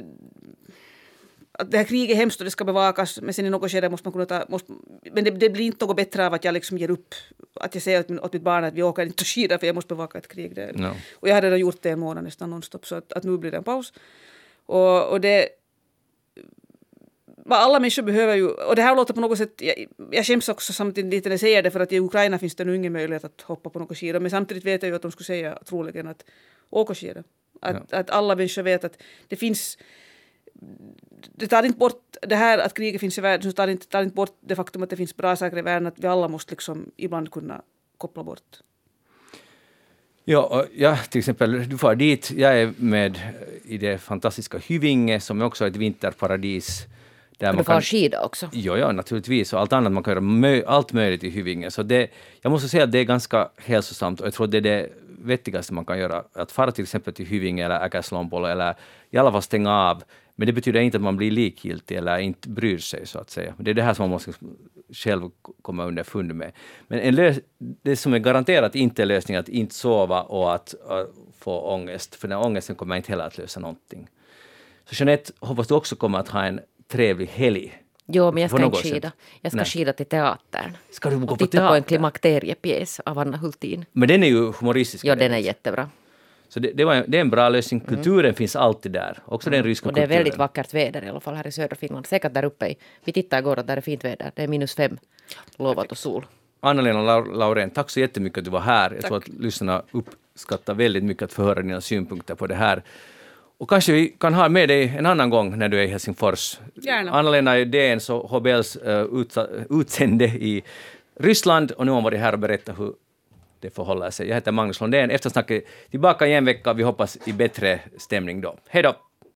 att det här kriget är hemskt och det ska bevakas men sen i något skede måste man kunna ta... Måste, men det, det, blir inte något bättre av att jag liksom ger upp. Att jag säger åt, min, åt mitt barn att vi åker inte skidor för jag måste bevaka ett krig. Det, no. Och jag har redan gjort det en månad nästan nonstop så att, att nu blir det en paus. Och, och det alla människor behöver ju, och det här låter på något sätt, jag, jag skäms också samtidigt lite när jag säger det för att i Ukraina finns det nu ingen möjlighet att hoppa på några skidor men samtidigt vet jag ju att de skulle säga troligen att åka skidor. Att, ja. att alla människor vet att det finns det tar inte bort det här att kriget finns i världen, så tar inte, tar inte bort det faktum att det finns bra saker i världen, att vi alla måste liksom ibland kunna koppla bort.
Ja, ja, till exempel, du får dit, jag är med i det fantastiska Hyvinge som är också ett vinterparadis
där man, man kan skida också?
Jo, ja, naturligtvis. Och allt annat. Man kan göra mö allt möjligt i Hyvinge. Så det, jag måste säga att det är ganska hälsosamt och jag tror det är det vettigaste man kan göra. Att fara till exempel till Hyvinge eller Äkärslångbolo eller i alla fall stänga av. Men det betyder inte att man blir likgiltig eller inte bryr sig, så att säga. Det är det här som man måste själv komma underfund med. Men en det som är garanterat inte är lösningen att inte sova och att, att få ångest, för den ångesten kommer inte heller att lösa någonting. Så Jeanette, hoppas du också kommer att ha en trevlig helg.
Jo, men jag ska inte skida. Jag ska Nej. skida till teatern.
Ska du gå
på titta
teater?
på en klimakteriepjäs av Anna Hultin.
Men den är ju humoristisk.
Ja, den är jättebra.
Så det, det, var, det är en bra lösning. Mm. Kulturen mm. finns alltid där. Också mm. den ryska
kulturen. Och det är väldigt vackert väder i alla fall här i södra Finland. Säkert där uppe. I, vi tittade igår att där är fint väder. Det är minus fem lovat och sol.
Anna-Lena Laurén, tack så jättemycket att du var här. Jag tack. tror att lyssnarna uppskattar väldigt mycket att få höra dina synpunkter på det här. Och kanske vi kan ha med dig en annan gång när du är i Helsingfors.
Gärna.
Anna-Lena är DNs och HBLs uh, utsände i Ryssland och nu har hon varit här och berättat hur det förhåller sig. Jag heter Magnus Lundén. Eftersnacket tillbaka i en vecka. Vi hoppas i bättre stämning då. Hej då!